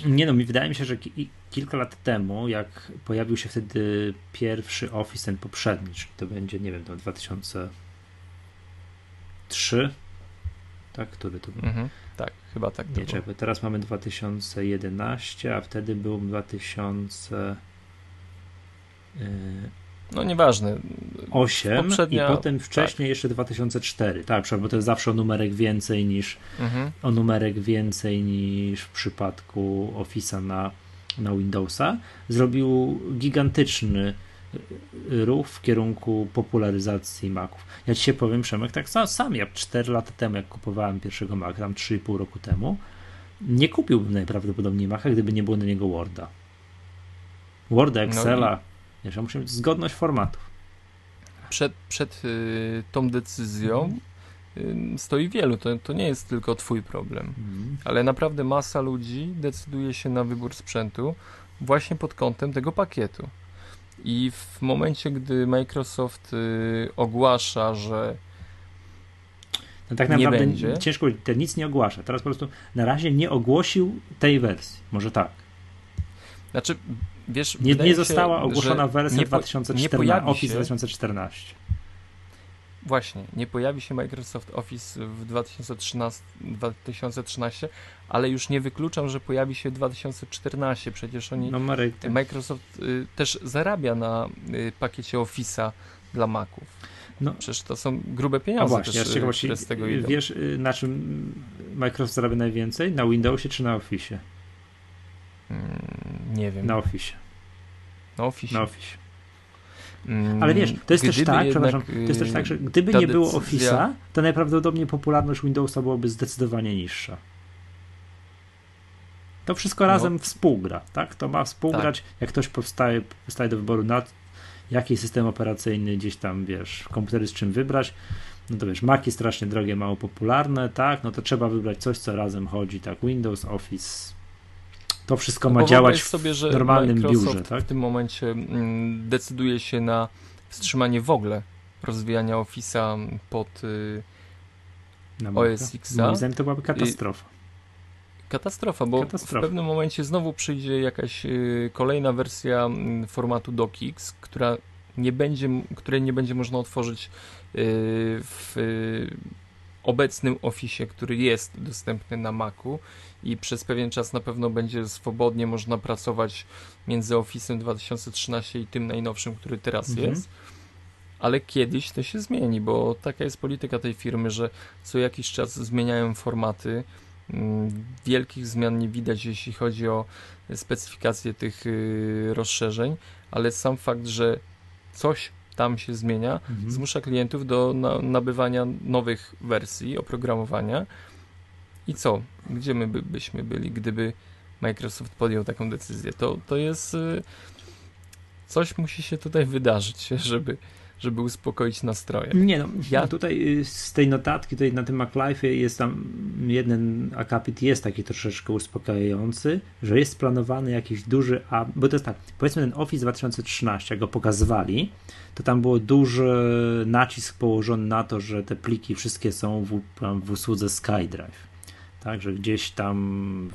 Nie no, mi wydaje mi się, że ki kilka lat temu, jak pojawił się wtedy pierwszy Office, ten poprzedni, czyli to będzie, nie wiem, to 2003, tak? Który to był? Mhm, tak, chyba tak. Nie, czekaj, teraz mamy 2011, a wtedy był 2000. No nieważne. 8 Poprzednia... i potem wcześniej tak. jeszcze 2004. Tak, bo to jest zawsze o numerek więcej niż mhm. o numerek więcej niż w przypadku Office'a na, na Windowsa. Zrobił gigantyczny ruch w kierunku popularyzacji Maców. Ja ci się powiem, Przemek, tak sam, sam ja 4 lata temu, jak kupowałem pierwszego Maca, tam 3,5 roku temu, nie kupiłbym najprawdopodobniej Maca, gdyby nie było na niego Worda. Worda, no Excela, ja muszę mieć zgodność formatów. Przed, przed y, tą decyzją y, stoi wielu. To, to nie jest tylko Twój problem. Mm. Ale naprawdę masa ludzi decyduje się na wybór sprzętu właśnie pod kątem tego pakietu. I w momencie, gdy Microsoft y, ogłasza, że no tak naprawdę nie będzie. ciężko, ten nic nie ogłasza. Teraz po prostu na razie nie ogłosił tej wersji. Może tak. Znaczy, wiesz, nie, nie została ogłoszona wersja nie 2014, Office się, 2014. Właśnie, nie pojawi się Microsoft Office w 2013, 2013, ale już nie wykluczam, że pojawi się w 2014. Przecież oni. No. Microsoft y, też zarabia na y, pakiecie Office'a dla Maców. No. Przecież to są grube pieniądze. Właśnie, też, y, z tego idą. Wiesz, y, na czym Microsoft zarabia najwięcej? Na Windowsie czy na Office? Mm, nie wiem. Na Office. Na Office. Na Office. Mm, Ale wiesz, to jest też tak, przepraszam, to jest też tak, że gdyby nie było Office'a, to najprawdopodobniej popularność Windowsa byłaby zdecydowanie niższa. To wszystko no. razem współgra, tak? To ma współgrać, tak. jak ktoś powstaje, powstaje do wyboru nad jaki system operacyjny gdzieś tam, wiesz, komputery z czym wybrać, no to wiesz, Maci strasznie drogie, mało popularne, tak? No to trzeba wybrać coś, co razem chodzi, tak? Windows, Office, to wszystko no ma działać sobie, że w normalnym Microsoft biurze, tak? w tym momencie mm, decyduje się na wstrzymanie w ogóle rozwijania Office'a pod y, OS X. Moim zdaniem to byłaby katastrofa. Katastrofa, bo Katastrofa. w pewnym momencie znowu przyjdzie jakaś y, kolejna wersja y, formatu DocX, która nie będzie, której nie będzie można otworzyć y, w obecnym Office, który jest dostępny na Macu i przez pewien czas na pewno będzie swobodnie można pracować między Office'em 2013 i tym najnowszym, który teraz mhm. jest. Ale kiedyś to się zmieni, bo taka jest polityka tej firmy, że co jakiś czas zmieniają formaty. Mm, wielkich zmian nie widać, jeśli chodzi o specyfikację tych y, rozszerzeń, ale sam fakt, że coś tam się zmienia, mhm. zmusza klientów do nabywania nowych wersji oprogramowania. I co? Gdzie my by, byśmy byli, gdyby Microsoft podjął taką decyzję? To, to jest. Y, coś musi się tutaj wydarzyć, żeby, żeby uspokoić nastroje. Nie no, ja tutaj y, z tej notatki, tutaj na tym MacLife jest tam jeden akapit jest taki troszeczkę uspokajający, że jest planowany jakiś duży, a bo to jest tak, powiedzmy ten Office 2013, jak go pokazywali, to tam było duży nacisk położony na to, że te pliki wszystkie są w, w usłudze SkyDrive. Także gdzieś tam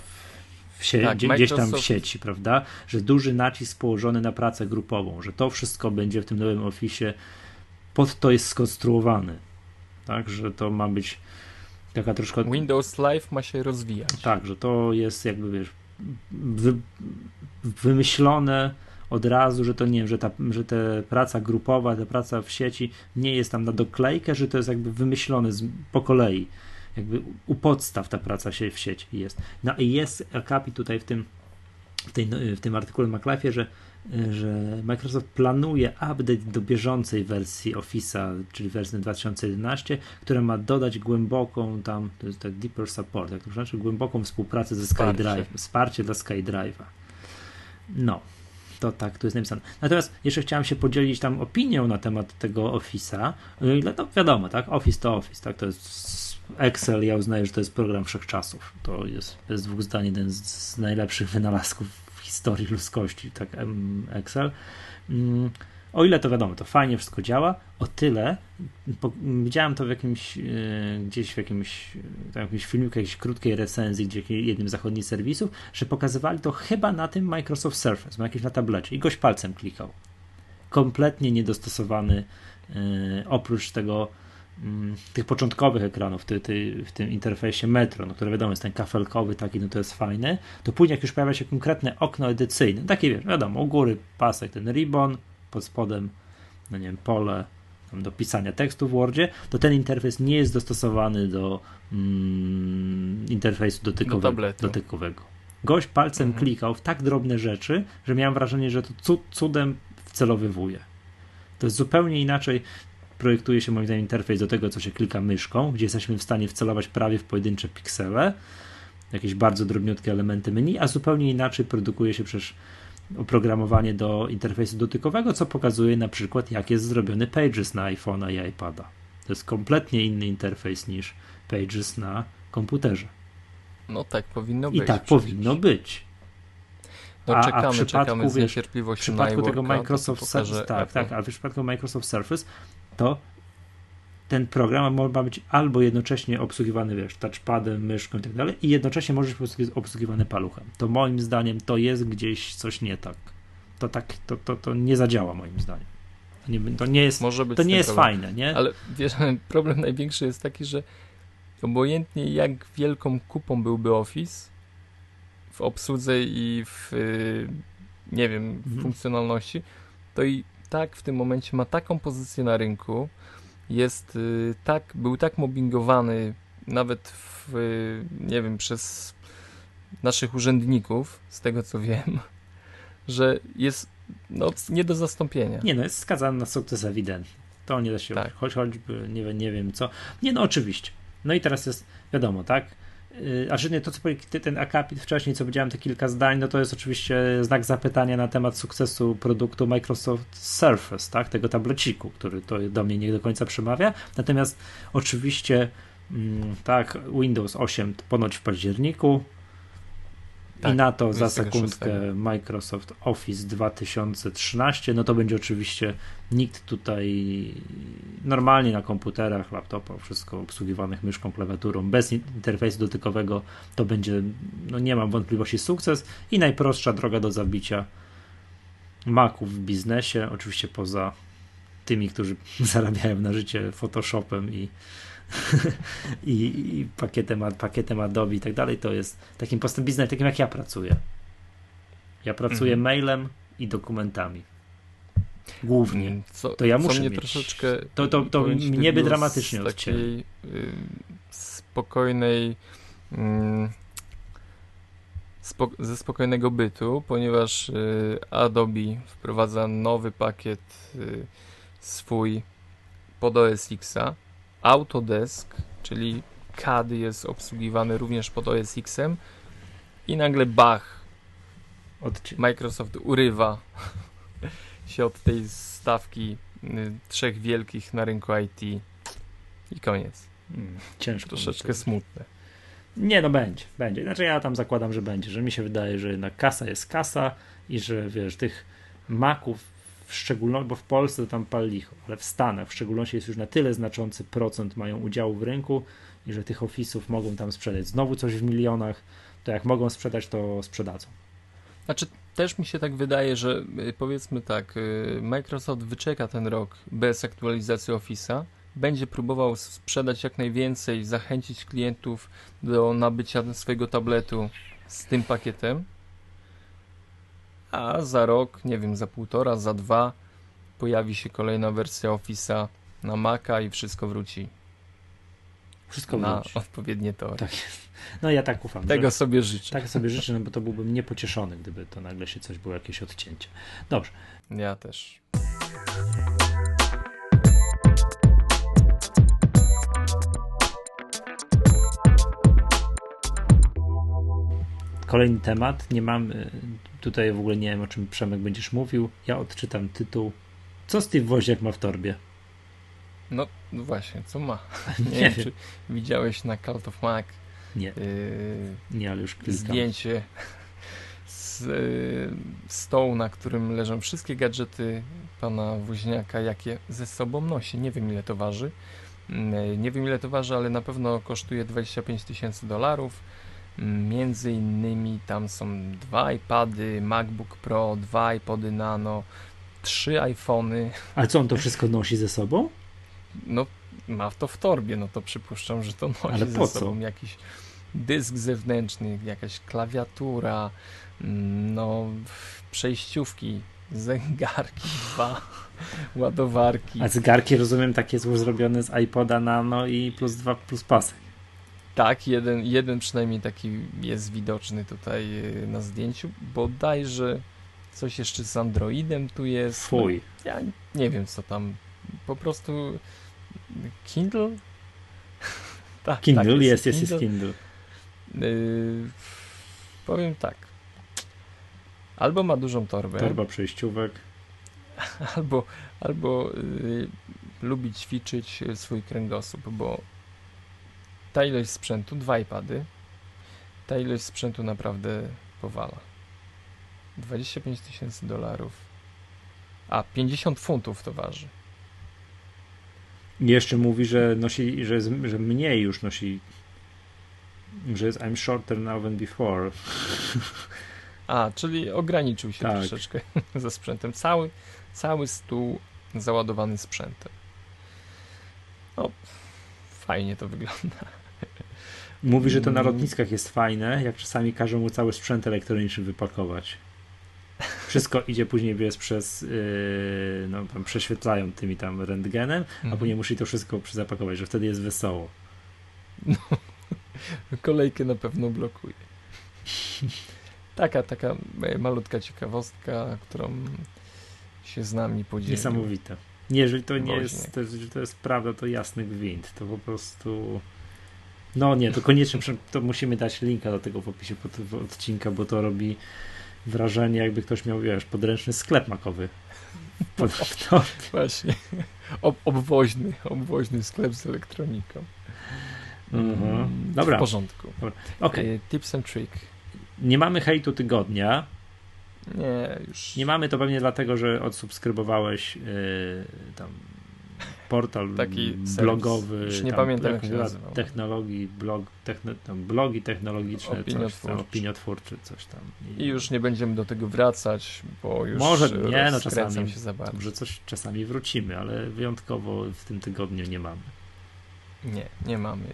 w sie- tak, gdzieś tam w sieci, prawda? Że duży nacisk położony na pracę grupową, że to wszystko będzie w tym nowym Office pod to jest skonstruowany. Tak, że to ma być taka troszkę. Windows Live ma się rozwijać. Tak, że to jest jakby wiesz, wy, wymyślone od razu, że to nie wiem, że ta, że ta praca grupowa, ta praca w sieci nie jest tam na doklejkę, że to jest jakby wymyślone z, po kolei. Jakby u podstaw ta praca się w sieci jest. No i jest akapit tutaj w tym, w, tej, w tym artykule McLeafie, że że Microsoft planuje update do bieżącej wersji Office'a, czyli wersji 2011, która ma dodać głęboką tam, to jest tak deeper support, jak to znaczy głęboką współpracę ze SkyDrive, wsparcie dla SkyDrive'a. No, to tak, tu jest napisane. Natomiast jeszcze chciałem się podzielić tam opinią na temat tego Office'a. No to wiadomo, tak, Office to Office, tak, to jest Excel, ja uznaję, że to jest program wszechczasów. To jest bez dwóch zdań jeden z, z najlepszych wynalazków w historii ludzkości, tak, Excel. Mm, O ile to wiadomo, to fajnie wszystko działa, o tyle po, widziałem to w jakimś, yy, gdzieś w jakimś, tam jakimś filmiku, jakiejś krótkiej recenzji, gdzie jednym z zachodnich serwisów, że pokazywali to chyba na tym Microsoft Surface, na jakimś na tablecie i goś palcem klikał. Kompletnie niedostosowany, yy, oprócz tego tych początkowych ekranów ty, ty, w tym interfejsie Metro, no, który wiadomo jest ten kafelkowy taki, no to jest fajny, to później jak już pojawia się konkretne okno edycyjne, takie wiesz, wiadomo, u góry pasek ten ribbon, pod spodem, no nie wiem, pole do pisania tekstu w Wordzie, to ten interfejs nie jest dostosowany do mm, interfejsu dotykowego. Do dotykowego. Gość palcem mhm. klikał w tak drobne rzeczy, że miałem wrażenie, że to cudem wcelowywuje. To jest zupełnie inaczej projektuje się moim zdaniem interfejs do tego, co się klika myszką, gdzie jesteśmy w stanie wcelować prawie w pojedyncze piksele, jakieś bardzo drobniutkie elementy menu, a zupełnie inaczej produkuje się przecież oprogramowanie do interfejsu dotykowego, co pokazuje na przykład, jak jest zrobiony Pages na iPhone'a i iPada. To jest kompletnie inny interfejs niż Pages na komputerze. No tak powinno być. I tak przecież. powinno być. No, czekamy, a, a w przypadku, czekamy z niecierpliwością w przypadku tego Microsoft Surface, tak, tak, a w przypadku Microsoft Surface to ten program ma być albo jednocześnie obsługiwany, wiesz, touchpadem, myszką i tak dalej, i jednocześnie może być obsługiwany paluchem. To moim zdaniem to jest gdzieś coś nie tak. To tak, to, to, to nie zadziała moim zdaniem. To nie, to nie jest, to nie jest fajne, nie? Ale wiesz, problem największy jest taki, że obojętnie jak wielką kupą byłby Office w obsłudze i w nie wiem, w mhm. funkcjonalności, to i tak w tym momencie ma taką pozycję na rynku, jest y, tak, był tak mobbingowany nawet w, y, nie wiem, przez naszych urzędników, z tego co wiem, że jest no, nie do zastąpienia. Nie, no jest skazany na sukces ewidentnie. To nie da się, tak. choć, choćby nie, nie wiem co. Nie, no oczywiście. No i teraz jest, wiadomo, tak, a że nie to, co ten akapit wcześniej, co powiedziałem, te kilka zdań, no to jest oczywiście znak zapytania na temat sukcesu produktu Microsoft Surface, tak, tego tableciku, który to do mnie nie do końca przemawia. Natomiast oczywiście, mm, tak, Windows 8 ponoć w październiku, tak, I na to za sekundkę Microsoft Office 2013. No to będzie oczywiście nikt tutaj normalnie na komputerach, laptopach, wszystko obsługiwanych myszką, klawiaturą, bez interfejsu dotykowego. To będzie, no nie mam wątpliwości, sukces i najprostsza droga do zabicia Maców w biznesie. Oczywiście poza tymi, którzy zarabiają na życie Photoshopem i i, i pakietem, pakietem Adobe i tak dalej, to jest takim postęp biznes, takim jak ja pracuję. Ja pracuję mhm. mailem i dokumentami. Głównie. Mm, co, to ja muszę mnie mieć. troszeczkę to, to, to mnie by dramatycznie z takiej y, spokojnej y, spo, ze spokojnego bytu, ponieważ y, Adobe wprowadza nowy pakiet y, swój pod OS Xa Autodesk, czyli CAD jest obsługiwany również pod OS X-em i nagle bach od Microsoft urywa się od tej stawki y, trzech wielkich na rynku IT i koniec. Hmm, ciężko. Troszeczkę smutne. Nie, no będzie, będzie. Znaczy ja tam zakładam, że będzie, że mi się wydaje, że jednak kasa jest kasa i że wiesz, tych maków w szczególności, bo w Polsce to tam pal licho, ale w Stanach w szczególności jest już na tyle znaczący procent mają udziału w rynku i że tych ofisów mogą tam sprzedać znowu coś w milionach, to jak mogą sprzedać, to sprzedadzą. Znaczy, też mi się tak wydaje, że y, powiedzmy tak, y, Microsoft wyczeka ten rok bez aktualizacji Office'a, będzie próbował sprzedać jak najwięcej, zachęcić klientów do nabycia swojego tabletu z tym pakietem, a za rok, nie wiem, za półtora, za dwa pojawi się kolejna wersja Office'a na Maca i wszystko wróci. Wszystko na wróci. odpowiednie tory. Tak No ja tak ufam. Tego sobie życzę. Tak sobie życzę, no bo to byłbym niepocieszony, gdyby to nagle się coś było, jakieś odcięcie. Dobrze. Ja też. Kolejny temat. Nie mam Tutaj w ogóle nie wiem, o czym Przemek będziesz mówił. Ja odczytam tytuł. Co Steve Woźniak ma w torbie? No, no właśnie, co ma? Nie, nie wiem, czy widziałeś na Cult of Mac nie. Yy, nie, ale już klikam. Zdjęcie z z y, stołu, na którym leżą wszystkie gadżety pana Woźniaka, jakie ze sobą nosi. Nie wiem ile to waży. Y, nie wiem ile to waży, ale na pewno kosztuje 25 tysięcy dolarów. Między innymi tam są dwa iPady, MacBook Pro, dwa iPody Nano, trzy iPhony. Ale co on to wszystko nosi ze sobą? No, ma to w torbie, no to przypuszczam, że to nosi Ale ze po sobą co? jakiś dysk zewnętrzny, jakaś klawiatura, mm, no, przejściówki, zegarki, dwa, ładowarki. A zegarki rozumiem takie są zrobione z iPoda Nano i plus dwa plus pasek. Tak, jeden, jeden przynajmniej taki jest widoczny tutaj y, na zdjęciu. Bodajże coś jeszcze z Androidem tu jest. No, Fuj. ja nie wiem co tam. Po prostu Kindle? tak, Kindle tak, jest, jest, jest Kindle. Yy, powiem tak. Albo ma dużą torbę, Torba przejściówek. albo, albo yy, lubi ćwiczyć swój kręgosłup, bo ta ilość sprzętu, dwa iPady, ta ilość sprzętu naprawdę powala. 25 tysięcy dolarów. A, 50 funtów to waży. I jeszcze mówi, że nosi, że, że mniej już nosi. Że jest I'm shorter now than before. A, czyli ograniczył się Tak. troszeczkę ze sprzętem. Cały, cały stół załadowany sprzętem. No, fajnie to wygląda. Mówi, że to na lotniskach jest fajne, jak czasami każą mu cały sprzęt elektroniczny wypakować. Wszystko idzie później wiesz, przez, yy, no tam prześwietlają tymi tam rentgenem, a Mhm. później musi to wszystko zapakować, że wtedy jest wesoło. Kolejkę na pewno blokuje. Taka, taka malutka ciekawostka, którą się z nami podzielił. Niesamowite. Nie, jeżeli to nie jest, to, to jest prawda, to jasny gwint. To po prostu. No nie, to koniecznie to musimy dać linka do tego w opisie pod, w odcinka, bo to robi wrażenie, jakby ktoś miał, wiesz, podręczny sklep makowy. Pod, to, Właśnie. Ob, obwoźny, obwoźny sklep z elektroniką. Mhm. Mm, Dobra. W porządku. Okej, E, Tips and trick. nie mamy hejtu tygodnia. Nie, już. Nie mamy to pewnie dlatego, że odsubskrybowałeś yy, tam portal Taki serwis. blogowy. Już nie tam, pamiętam, jak się nazywał. Technologii, blog, techno, tam blogi technologiczne, coś tam, Opiniotwórczy. opiniotwórczy, coś tam. I już nie będziemy do tego wracać, bo już Może nie, no czasami- się za bardzo. Może coś czasami wrócimy, ale wyjątkowo w tym tygodniu nie mamy. Nie, nie mamy.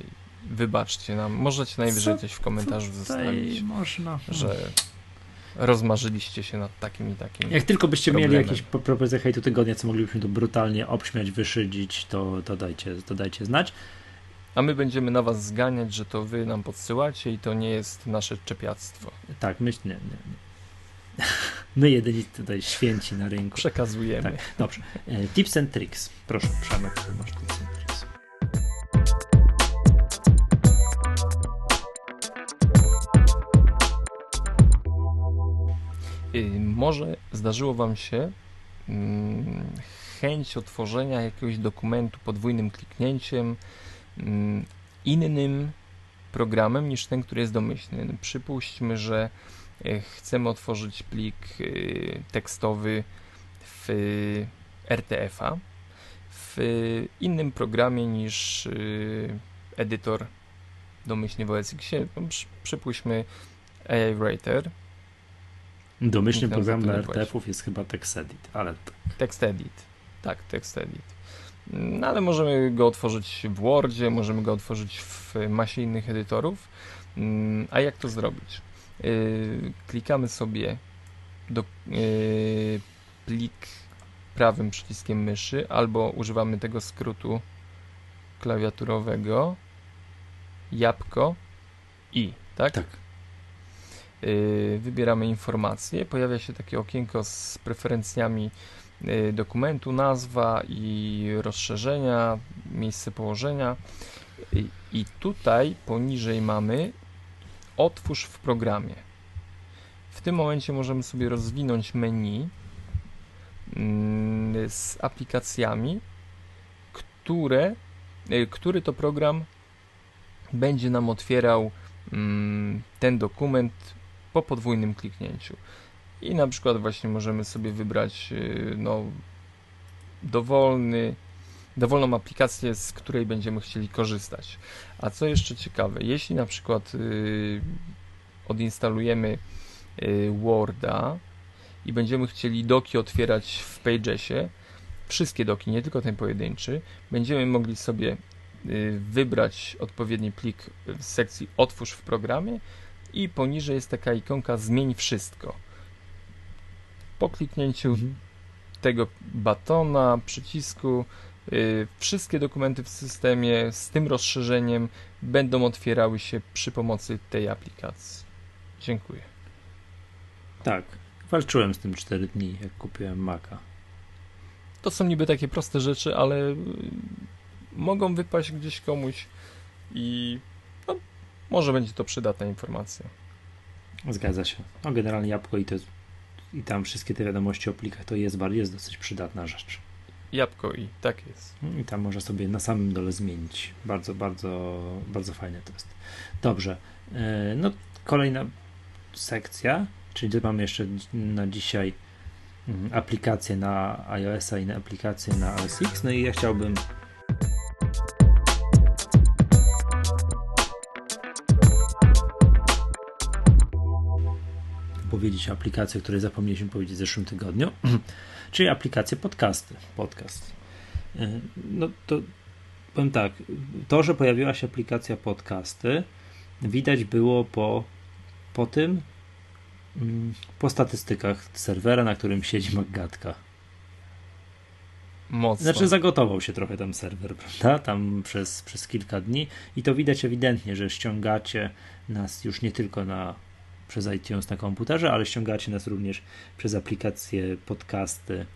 Wybaczcie nam. Możecie najwyżej Co coś w komentarzu zostawić, można. że rozmarzyliście się nad takim i takim. Jak tylko byście mieli problemem. jakieś po- propozycje hejtu tygodnia, co moglibyśmy tu brutalnie obśmiać, wyszydzić, to, to, dajcie, to dajcie znać. A my będziemy na was zganiać, że to wy nam podsyłacie i to nie jest nasze czepiactwo. Tak, myśl, nie, nie, nie. My jedyni tutaj święci na rynku. Przekazujemy. Tak, dobrze. E, Tips and tricks. Proszę, Przemek, masz tips and tricks. Może zdarzyło Wam się mm, chęć otworzenia jakiegoś dokumentu podwójnym kliknięciem mm, innym programem niż ten, który jest domyślny. Przypuśćmy, że e, chcemy otworzyć plik y, tekstowy w RTF-a w innym programie niż edytor domyślnie w Przypuśćmy AI Writer, Domyślny Nikt nam program za to dla. RTF-ów jest chyba TextEdit, ale TextEdit. Tak, TextEdit. No ale możemy go otworzyć w Wordzie, możemy go otworzyć w masie innych edytorów. Mm, A jak to zrobić? Yy, Klikamy sobie do yy, plik prawym przyciskiem myszy albo używamy tego skrótu klawiaturowego jabłko i, tak? tak. Yy, wybieramy informacje, pojawia się takie okienko z preferencjami yy, dokumentu, nazwa i rozszerzenia, miejsce położenia. I- tutaj poniżej mamy otwórz w programie. W tym momencie możemy sobie rozwinąć menu mm, z aplikacjami, które, yy, który to program będzie nam otwierał mm, ten dokument po podwójnym kliknięciu. I na przykład właśnie możemy sobie wybrać y, no, dowolny, dowolną aplikację, z której będziemy chcieli korzystać. A co jeszcze ciekawe, jeśli na przykład yy, odinstalujemy yy, Worda i będziemy chcieli doki otwierać w Pagesie, wszystkie doki, nie tylko ten pojedynczy, będziemy mogli sobie wybrać odpowiedni plik w sekcji Otwórz w programie i poniżej jest taka ikonka Zmień wszystko. Po kliknięciu mhm. tego batona, przycisku, yy, wszystkie dokumenty w systemie z tym rozszerzeniem będą otwierały się przy pomocy tej aplikacji. Dziękuję. Tak, walczyłem z tym 4 dni, jak kupiłem Maca. To są niby takie proste rzeczy, ale yy, mogą wypaść gdzieś komuś i może będzie to przydatna informacja. Zgadza się. No generalnie jabłko i, to, i tam wszystkie te wiadomości o plikach to jest, jest dosyć przydatna rzecz. Jabłko i tak jest. I tam można sobie na samym dole zmienić. Bardzo, bardzo, bardzo fajne to jest. Dobrze. E, no kolejna sekcja, czyli mamy jeszcze na dzisiaj mm, aplikacje na iOS-a i na aplikacje na OS X. No i ja chciałbym powiedzieć o aplikacji, o której zapomnieliśmy powiedzieć w zeszłym tygodniu, czyli aplikację podcasty. Podcast. E, no to powiem tak, to, że pojawiła się aplikacja podcasty, widać było po, po tym, mm, po statystykach serwera, na którym siedzi Maggatka. Mocno. Znaczy zagotował się trochę tam serwer, prawda? Tam przez, przez kilka dni i to widać ewidentnie, że ściągacie nas już nie tylko na przez iTunes na komputerze, ale ściągacie nas również przez aplikacje, podcasty,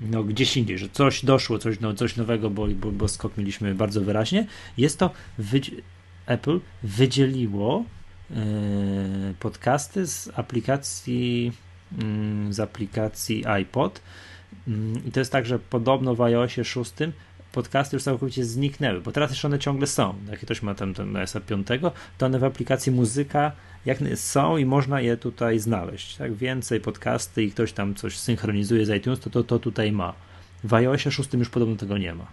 no gdzieś indziej, że coś doszło, coś, no, coś nowego, bo, bo, bo skok mieliśmy bardzo wyraźnie. Jest to, Apple wydzieliło yy, podcasty z aplikacji yy, z aplikacji iPod yy, i to jest tak, że podobno w iOSie 6 podcasty już całkowicie zniknęły, bo teraz jeszcze one ciągle są. Jak ktoś ma tam ten sa 5, to one w aplikacji muzyka jak są i można je tutaj znaleźć. Tak? Więcej podcasty i ktoś tam coś synchronizuje z iTunes, to to, to tutaj ma. W iOSie 6 już podobno tego nie ma.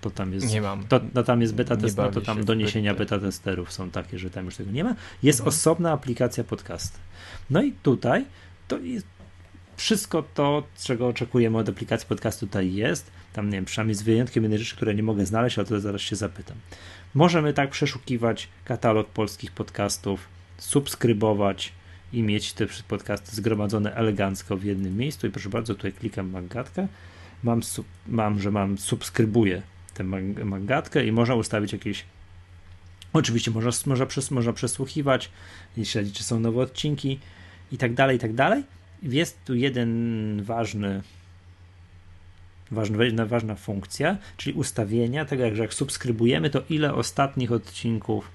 To tam jest, nie mam. To, to tam jest beta test, no to tam doniesienia beta testerów są takie, że tam już tego nie ma. Jest mhm. osobna aplikacja podcasty. No i tutaj to jest wszystko to, czego oczekujemy od aplikacji podcastu tutaj jest. Tam nie wiem, przynajmniej z wyjątkiem jednej rzeczy, które nie mogę znaleźć, ale to zaraz się zapytam. Możemy tak przeszukiwać katalog polskich podcastów, subskrybować i mieć te podcasty zgromadzone elegancko w jednym miejscu. I proszę bardzo, tutaj klikam Maggatkę. Mam, mam że mam, subskrybuję tę Maggatkę i można ustawić jakieś. Oczywiście można, można, przes, można przesłuchiwać śledzić, czy są nowe odcinki i tak dalej, i tak dalej. Jest tu jeden ważny ważna, ważna funkcja, czyli ustawienia tego, jak, że jak subskrybujemy, to ile ostatnich odcinków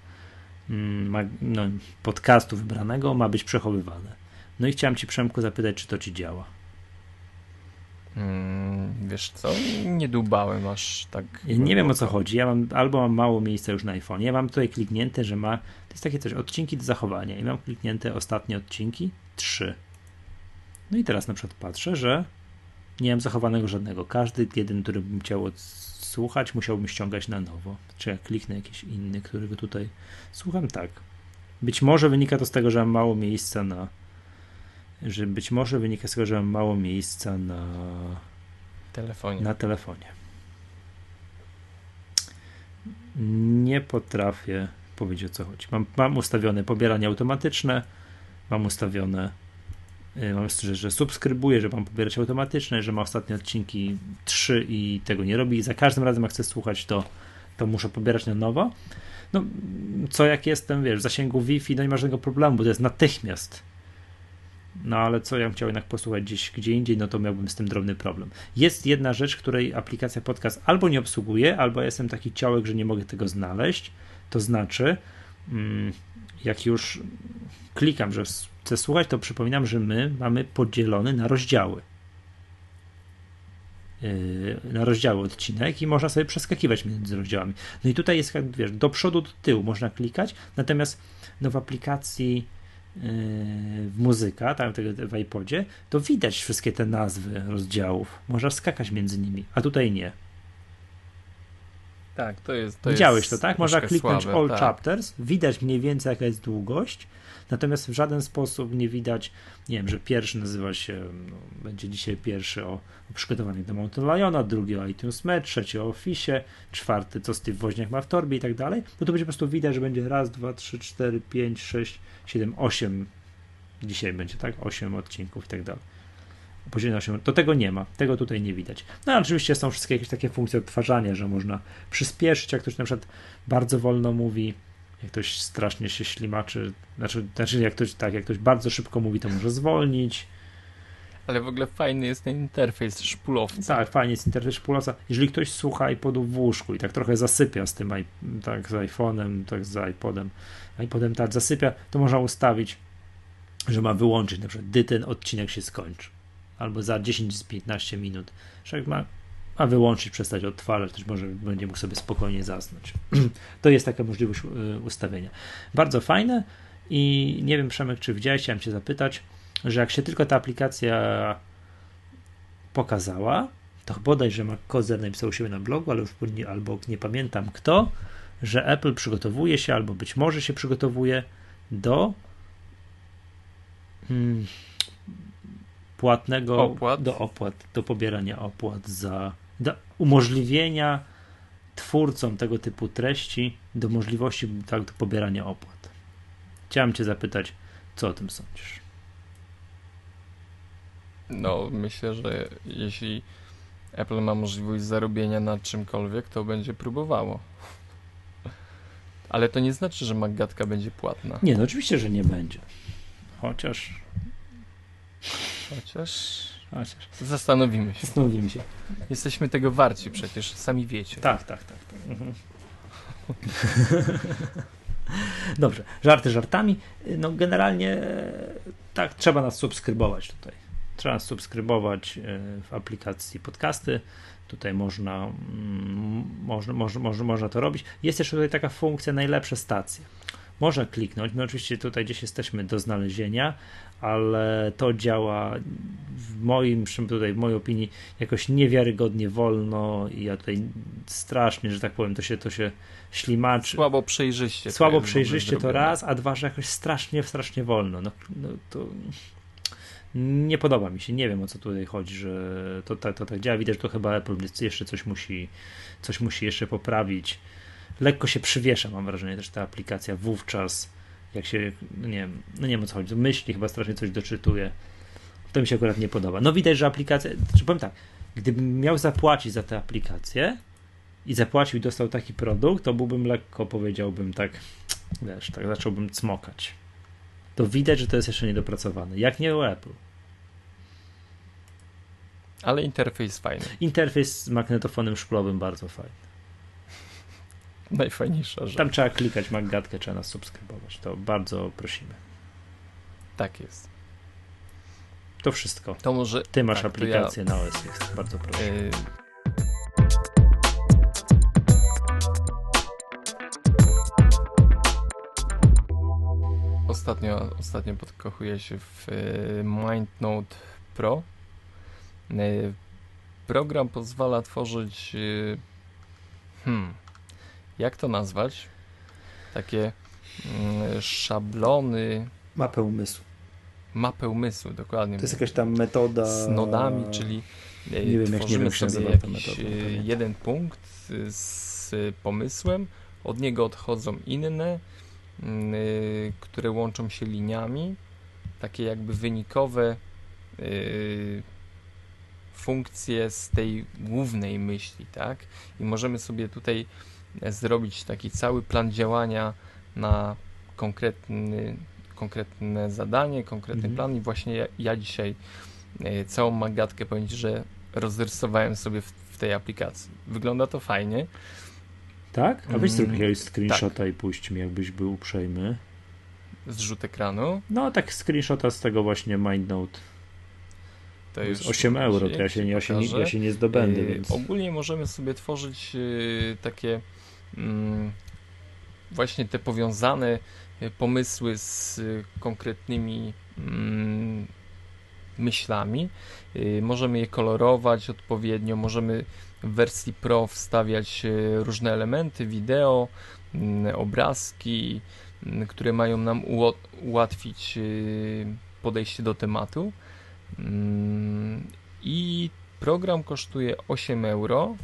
mm, no, podcastu wybranego ma być przechowywane. No i chciałem Ci, Przemku, zapytać, czy to Ci działa. Hmm, wiesz co, nie dubałem aż tak. Ja nie wiem o co chodzi. Ja mam albo mam mało miejsca już na iPhone. Ja mam tutaj kliknięte, że ma. To jest takie coś, odcinki do zachowania. I mam kliknięte ostatnie odcinki, trzy. No i teraz na przykład patrzę, że nie mam zachowanego żadnego. Każdy jeden, który bym chciał słuchać, musiałbym ściągać na nowo. Czy jak kliknę jakiś inny, którego tutaj słucham, tak. Być może wynika to z tego, że mam mało miejsca na. Że być może wynika z tego, że mam mało miejsca na telefonie. Na telefonie. Nie potrafię powiedzieć o co chodzi. Mam, mam ustawione pobieranie automatyczne, mam ustawione mam, że, że subskrybuję, że mam pobierać automatyczne, że ma ostatnie odcinki 3 i tego nie robi i za każdym razem jak chcę słuchać to, to muszę pobierać na nowo. No, co jak jestem, wiesz, w zasięgu Wi-Fi, no nie ma żadnego problemu, bo to jest natychmiast. No ale co ja bym chciał jednak posłuchać gdzieś gdzie indziej, no to miałbym z tym drobny problem. Jest jedna rzecz, której aplikacja podcast albo nie obsługuje, albo jestem taki ciałek, że nie mogę tego znaleźć. To znaczy, mm, jak już klikam, że chcę słuchać, to przypominam, że my mamy podzielony na rozdziały. na rozdziały odcinek i można sobie przeskakiwać między rozdziałami. No i tutaj jest, jak wiesz, do przodu, do tyłu można klikać, natomiast no w aplikacji w muzyka, tam tego w iPodzie, to widać wszystkie te nazwy rozdziałów. Można skakać między nimi, a tutaj nie. Tak, to jest. To Widziałeś jest to, tak? Można kliknąć słabe, All tak. Chapters, widać mniej więcej jaka jest długość, natomiast w żaden sposób nie widać, nie wiem, że pierwszy nazywa się, no, będzie dzisiaj pierwszy o, o przygotowaniu do Mountain Liona, drugi o iTunes Match, trzeci o Office, czwarty co Steve Woźniak ma w torbie i tak dalej, no to będzie po prostu widać, że będzie raz, dwa, trzy, cztery, pięć, sześć, siedem, osiem, dzisiaj będzie, tak? Osiem odcinków i tak dalej. Poziom 8, to tego nie ma, tego tutaj nie widać. No oczywiście są wszystkie jakieś takie funkcje odtwarzania, że można przyspieszyć, jak ktoś na przykład bardzo wolno mówi, jak ktoś strasznie się ślimaczy, znaczy, znaczy jak ktoś tak, jak ktoś bardzo szybko mówi, to może zwolnić. Ale w ogóle fajny jest ten interfejs szpulowca. Tak, fajnie jest interfejs szpulowca. Jeżeli ktoś słucha iPodu w łóżku i tak trochę zasypia z tym, tak z iPhone'em, tak z iPodem, iPodem tak zasypia, to można ustawić, że ma wyłączyć na przykład, gdy ten odcinek się skończy albo za 10-15 minut. Że ma, wyłączyć, przestać odtwarzać, też może będzie mógł sobie spokojnie zasnąć. to jest taka możliwość ustawienia. Bardzo fajne i nie wiem, Przemek, czy widziałeś, chciałem Cię zapytać, że jak się tylko ta aplikacja pokazała, to bodaj, że Kozer napisał u siebie na blogu, ale już nie, albo nie pamiętam kto, że Apple przygotowuje się, albo być może się przygotowuje do hmm, płatnego opłat. do opłat, do pobierania opłat za do umożliwienia twórcom tego typu treści do możliwości tak, do pobierania opłat. Chciałem Cię zapytać, co o tym sądzisz? No, myślę, że jeśli Apple ma możliwość zarobienia na czymkolwiek, to będzie próbowało. Ale to nie znaczy, że Maggatka będzie płatna. Nie, no oczywiście, że nie będzie. Chociaż Chociaż. Chociaż. Zastanowimy się. Zastanowimy się. Jesteśmy tego warci przecież, sami wiecie. Tak, tak, tak. tak. Mhm. Dobrze, żarty żartami. No generalnie tak, trzeba nas subskrybować tutaj. Trzeba nas subskrybować w aplikacji podcasty. Tutaj można, mm, można, można, można, można to robić. Jest jeszcze tutaj taka funkcja najlepsze stacje. Można kliknąć, my oczywiście tutaj gdzieś jesteśmy do znalezienia, ale to działa w moim, tutaj w mojej opinii jakoś niewiarygodnie wolno i ja tutaj strasznie, że tak powiem, to się, to się ślimaczy. Słabo przejrzyście. Słabo przejrzyście to raz, a dwa, że jakoś strasznie, strasznie wolno. No, no to nie podoba mi się, nie wiem o co tutaj chodzi, że to tak to, tak działa. Widać, że to chyba Apple jeszcze coś musi, coś musi jeszcze poprawić. Lekko się przywiesza, mam wrażenie, też ta aplikacja wówczas jak się, no nie wiem, no nie wiem o co chodzi, myśli, chyba strasznie coś doczytuje. To mi się akurat nie podoba. No widać, że aplikacja, czy powiem tak, gdybym miał zapłacić za tę aplikację i zapłacił i dostał taki produkt, to byłbym lekko, powiedziałbym tak, wiesz, tak zacząłbym cmokać. To widać, że to jest jeszcze niedopracowane. Jak nie u Apple. Ale interfejs fajny. Interfejs z magnetofonem szklowym bardzo fajny. Najfajniejsza rzecz. Tam trzeba klikać Maggatkę, trzeba nas subskrybować. To bardzo prosimy. Tak jest. To wszystko. To może. Ty masz tak, aplikację ja... na OS X. Bardzo proszę. Yy... Ostatnio, ostatnio podkochuję się w MindNote Pro. Program pozwala tworzyć hmm, jak to nazwać? Takie mm, szablony. Mapę umysłu. Mapę umysłu, dokładnie. To jest jakaś tam metoda. Z nodami, czyli nie wiem, tworzymy jak nie sobie jakiś metoda, jeden punkt z pomysłem, od niego odchodzą inne, yy, które łączą się liniami, takie jakby wynikowe yy, funkcje z tej głównej myśli, tak? I możemy sobie tutaj zrobić taki cały plan działania na konkretny, konkretne zadanie, konkretny mhm. plan i właśnie ja, ja dzisiaj e, całą magatkę powiem Ci, że rozrysowałem sobie w, w, tej aplikacji. Wygląda to fajnie. Tak? A weź zrób jakiegoś screenshota tak. i puść mi, jakbyś był uprzejmy. Zrzut ekranu? No, tak screenshota z tego właśnie MindNote. To już 8 euro, to ja się nie, ja się ja się nie zdobędę. Więc... Ogólnie możemy sobie tworzyć takie mm, właśnie te powiązane pomysły z konkretnymi mm, myślami. Możemy je kolorować odpowiednio, możemy w wersji Pro wstawiać różne elementy, wideo, mm, obrazki, mm, które mają nam ułatwić podejście do tematu. I program kosztuje 8 euro,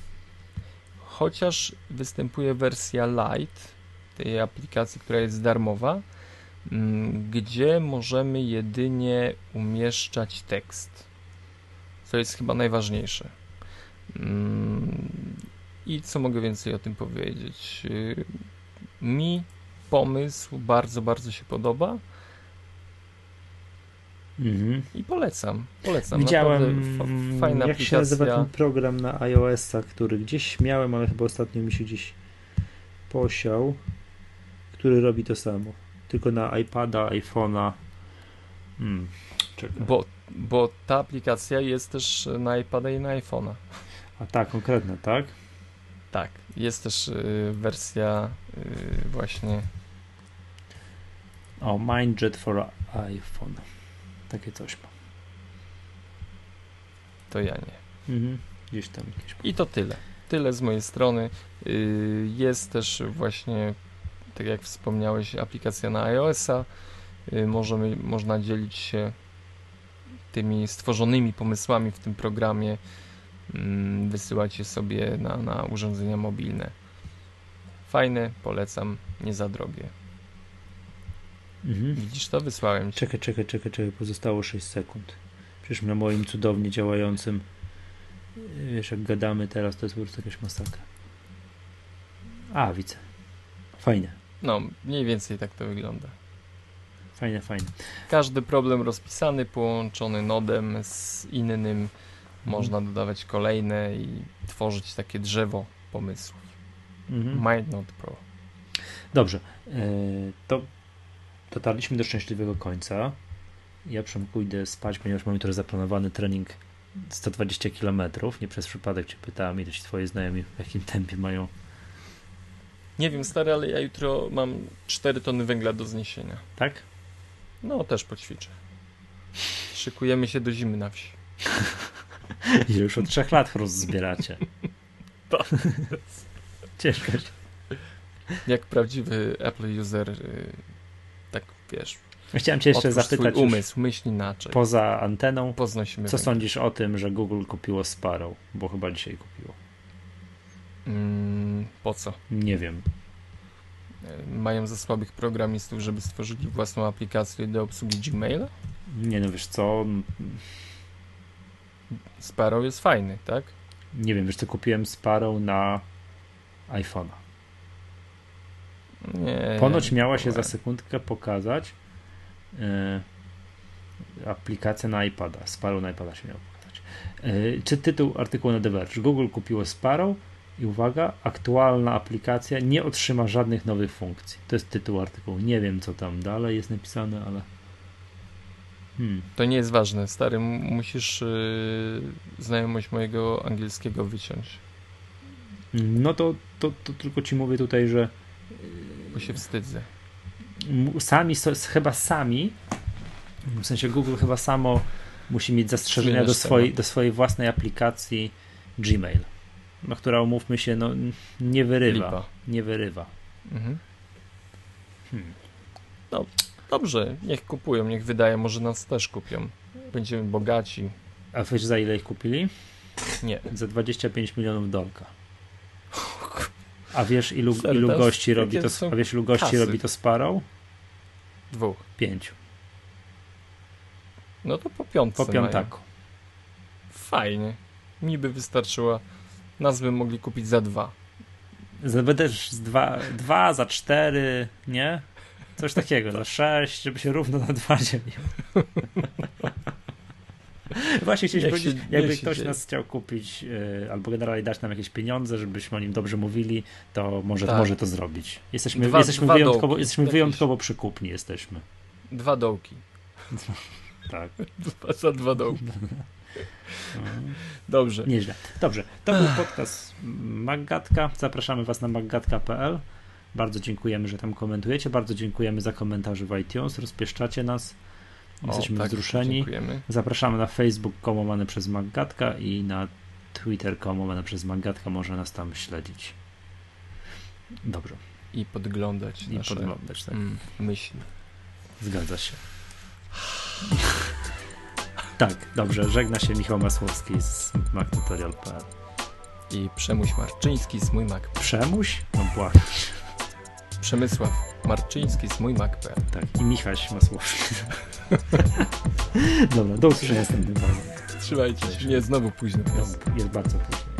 chociaż występuje wersja Lite tej aplikacji, która jest darmowa, mm, gdzie możemy jedynie umieszczać tekst, co jest chyba najważniejsze. Mm, I co mogę więcej o tym powiedzieć? Y, mi pomysł bardzo, bardzo się podoba. Mhm. I polecam, polecam. Widziałem, fajna jak aplikacja. się nazywa ten program na iOS-a, który gdzieś miałem, ale chyba ostatnio mi się gdzieś posiał, który robi to samo. Tylko na iPada, iPhone'a. Hmm, bo, bo ta aplikacja jest też na iPada i na iPhone'a. A tak, konkretna, tak? Tak, jest też y, wersja y, właśnie. O, MindJet for iPhone. Takie coś ma. To ja nie. Mhm. Gdzieś tam jakieś... I to tyle. Tyle z mojej strony. Y, jest też właśnie, tak jak wspomniałeś, aplikacja na iOS-a. Y, możemy, można dzielić się tymi stworzonymi pomysłami w tym programie, mm, wysyłać je sobie na, na urządzenia mobilne. Fajne, polecam, nie za drogie. Mhm. Widzisz to? Wysłałem ci. Czekaj, czekaj, czekaj, czekaj, pozostało 6 sekund. Przecież na moim cudownie działającym, wiesz, jak gadamy teraz, to jest po prostu jakaś masakra. A, widzę. Fajnie. No, mniej więcej tak to wygląda. Fajnie, fajnie. Każdy problem rozpisany, połączony nodem z innym. Mhm. Można dodawać kolejne i tworzyć takie drzewo pomysłów. Mhm. MindNode Pro. Dobrze. E, to dotarliśmy do szczęśliwego końca. Ja Przemku idę spać, ponieważ mam jutro zaplanowany trening 120 km. Nie przez przypadek cię pytałem, ile ci twoi znajomi w jakim tempie mają. Nie wiem, stary, ale ja jutro mam 4 tony węgla do zniesienia. Tak? No, też poćwiczę. Szykujemy się do zimy na wsi. I już od trzech lat chrust zbieracie. Tak. Ciężko. Jak prawdziwy Apple user y, wiesz. Chciałem cię jeszcze zapytać. umysł, myśl inaczej. Poza anteną. Poznosimy co sądzisz o tym, że Google kupiło Sparrow? Bo chyba dzisiaj kupiło. Mm, po co? Nie wiem. E, mają za słabych programistów, żeby stworzyli własną aplikację do obsługi Gmaila? Nie no, wiesz co? Sparrow jest fajny, tak? Nie wiem, wiesz co, kupiłem Sparrow na iPhone'a. Nie, Ponoć miała się za sekundkę pokazać yy, aplikacja na iPada. Sparrow na iPada się miała pokazać. Yy, czy tytuł artykułu na The Verge? Google kupiło Sparrow i uwaga, aktualna aplikacja nie otrzyma żadnych nowych funkcji. To jest tytuł artykułu. Nie wiem, co tam dalej jest napisane, ale. Hmm. To nie jest ważne, stary. Musisz yy, znajomość mojego angielskiego wyciąć. No to, to, to tylko ci mówię tutaj, że bo się wstydzę. Sami, chyba sami, w sensie Google chyba samo musi mieć zastrzeżenia do swojej, do swojej własnej aplikacji Gmail, no, która umówmy się, no, nie wyrywa. Lipa. Nie wyrywa. Mhm. Hmm. No, dobrze, niech kupują, niech wydają, może nas też kupią. Będziemy bogaci. A wiesz za ile ich kupili? Nie. Za 25 milionów dolka. A wiesz ilu, ilu gości robi to, a wiesz ilu gości kasy. robi to Sparrow? Dwóch. Pięciu. No to po piątce. Po piątaku. Fajnie. Mi by wystarczyła. Nas by mogli kupić za dwa. Też dwa, dwa za cztery, nie? Coś takiego, za sześć, żeby się równo na dwa dzielił. Właśnie chcieliśmy powiedzieć, jakby ktoś dzieje. nas chciał kupić yy, albo generalnie dać nam jakieś pieniądze, żebyśmy o nim dobrze mówili, to może, tak. może to zrobić. Jesteśmy, dwa, jesteśmy, dwa wyjątkowo, jesteśmy wyjątkowo przykupni, jesteśmy. Dwa dołki. tak. Dwa, za dwa dołki. Dobrze. Nieźle. Dobrze. To był podcast Maggatka. Zapraszamy Was na maggatka.pl. Bardzo dziękujemy, że tam komentujecie. Bardzo dziękujemy za komentarze w iTunes. Rozpieszczacie nas. Jesteśmy o, tak, wzruszeni. Dziękujemy. Zapraszamy na Facebook komowany przez Maggatka i na Twitter komowany przez Maggatka. Może nas tam śledzić. Dobrze. I podglądać I nasze podglądać. Tak. mm, myśli. Zgadza się. tak, dobrze. Żegna się Michał Masłowski z MacTutorial.pl. I Przemuś Marczyński z mój Mac. Przemuś? No błagam. Przemysław Marczyński z mój Mac.pl. Tak, i Michaś Masłowski. Dobra, do usłyszenia następnym razem. Trzymajcie się. Nie, znowu późno. Jest bardzo późno.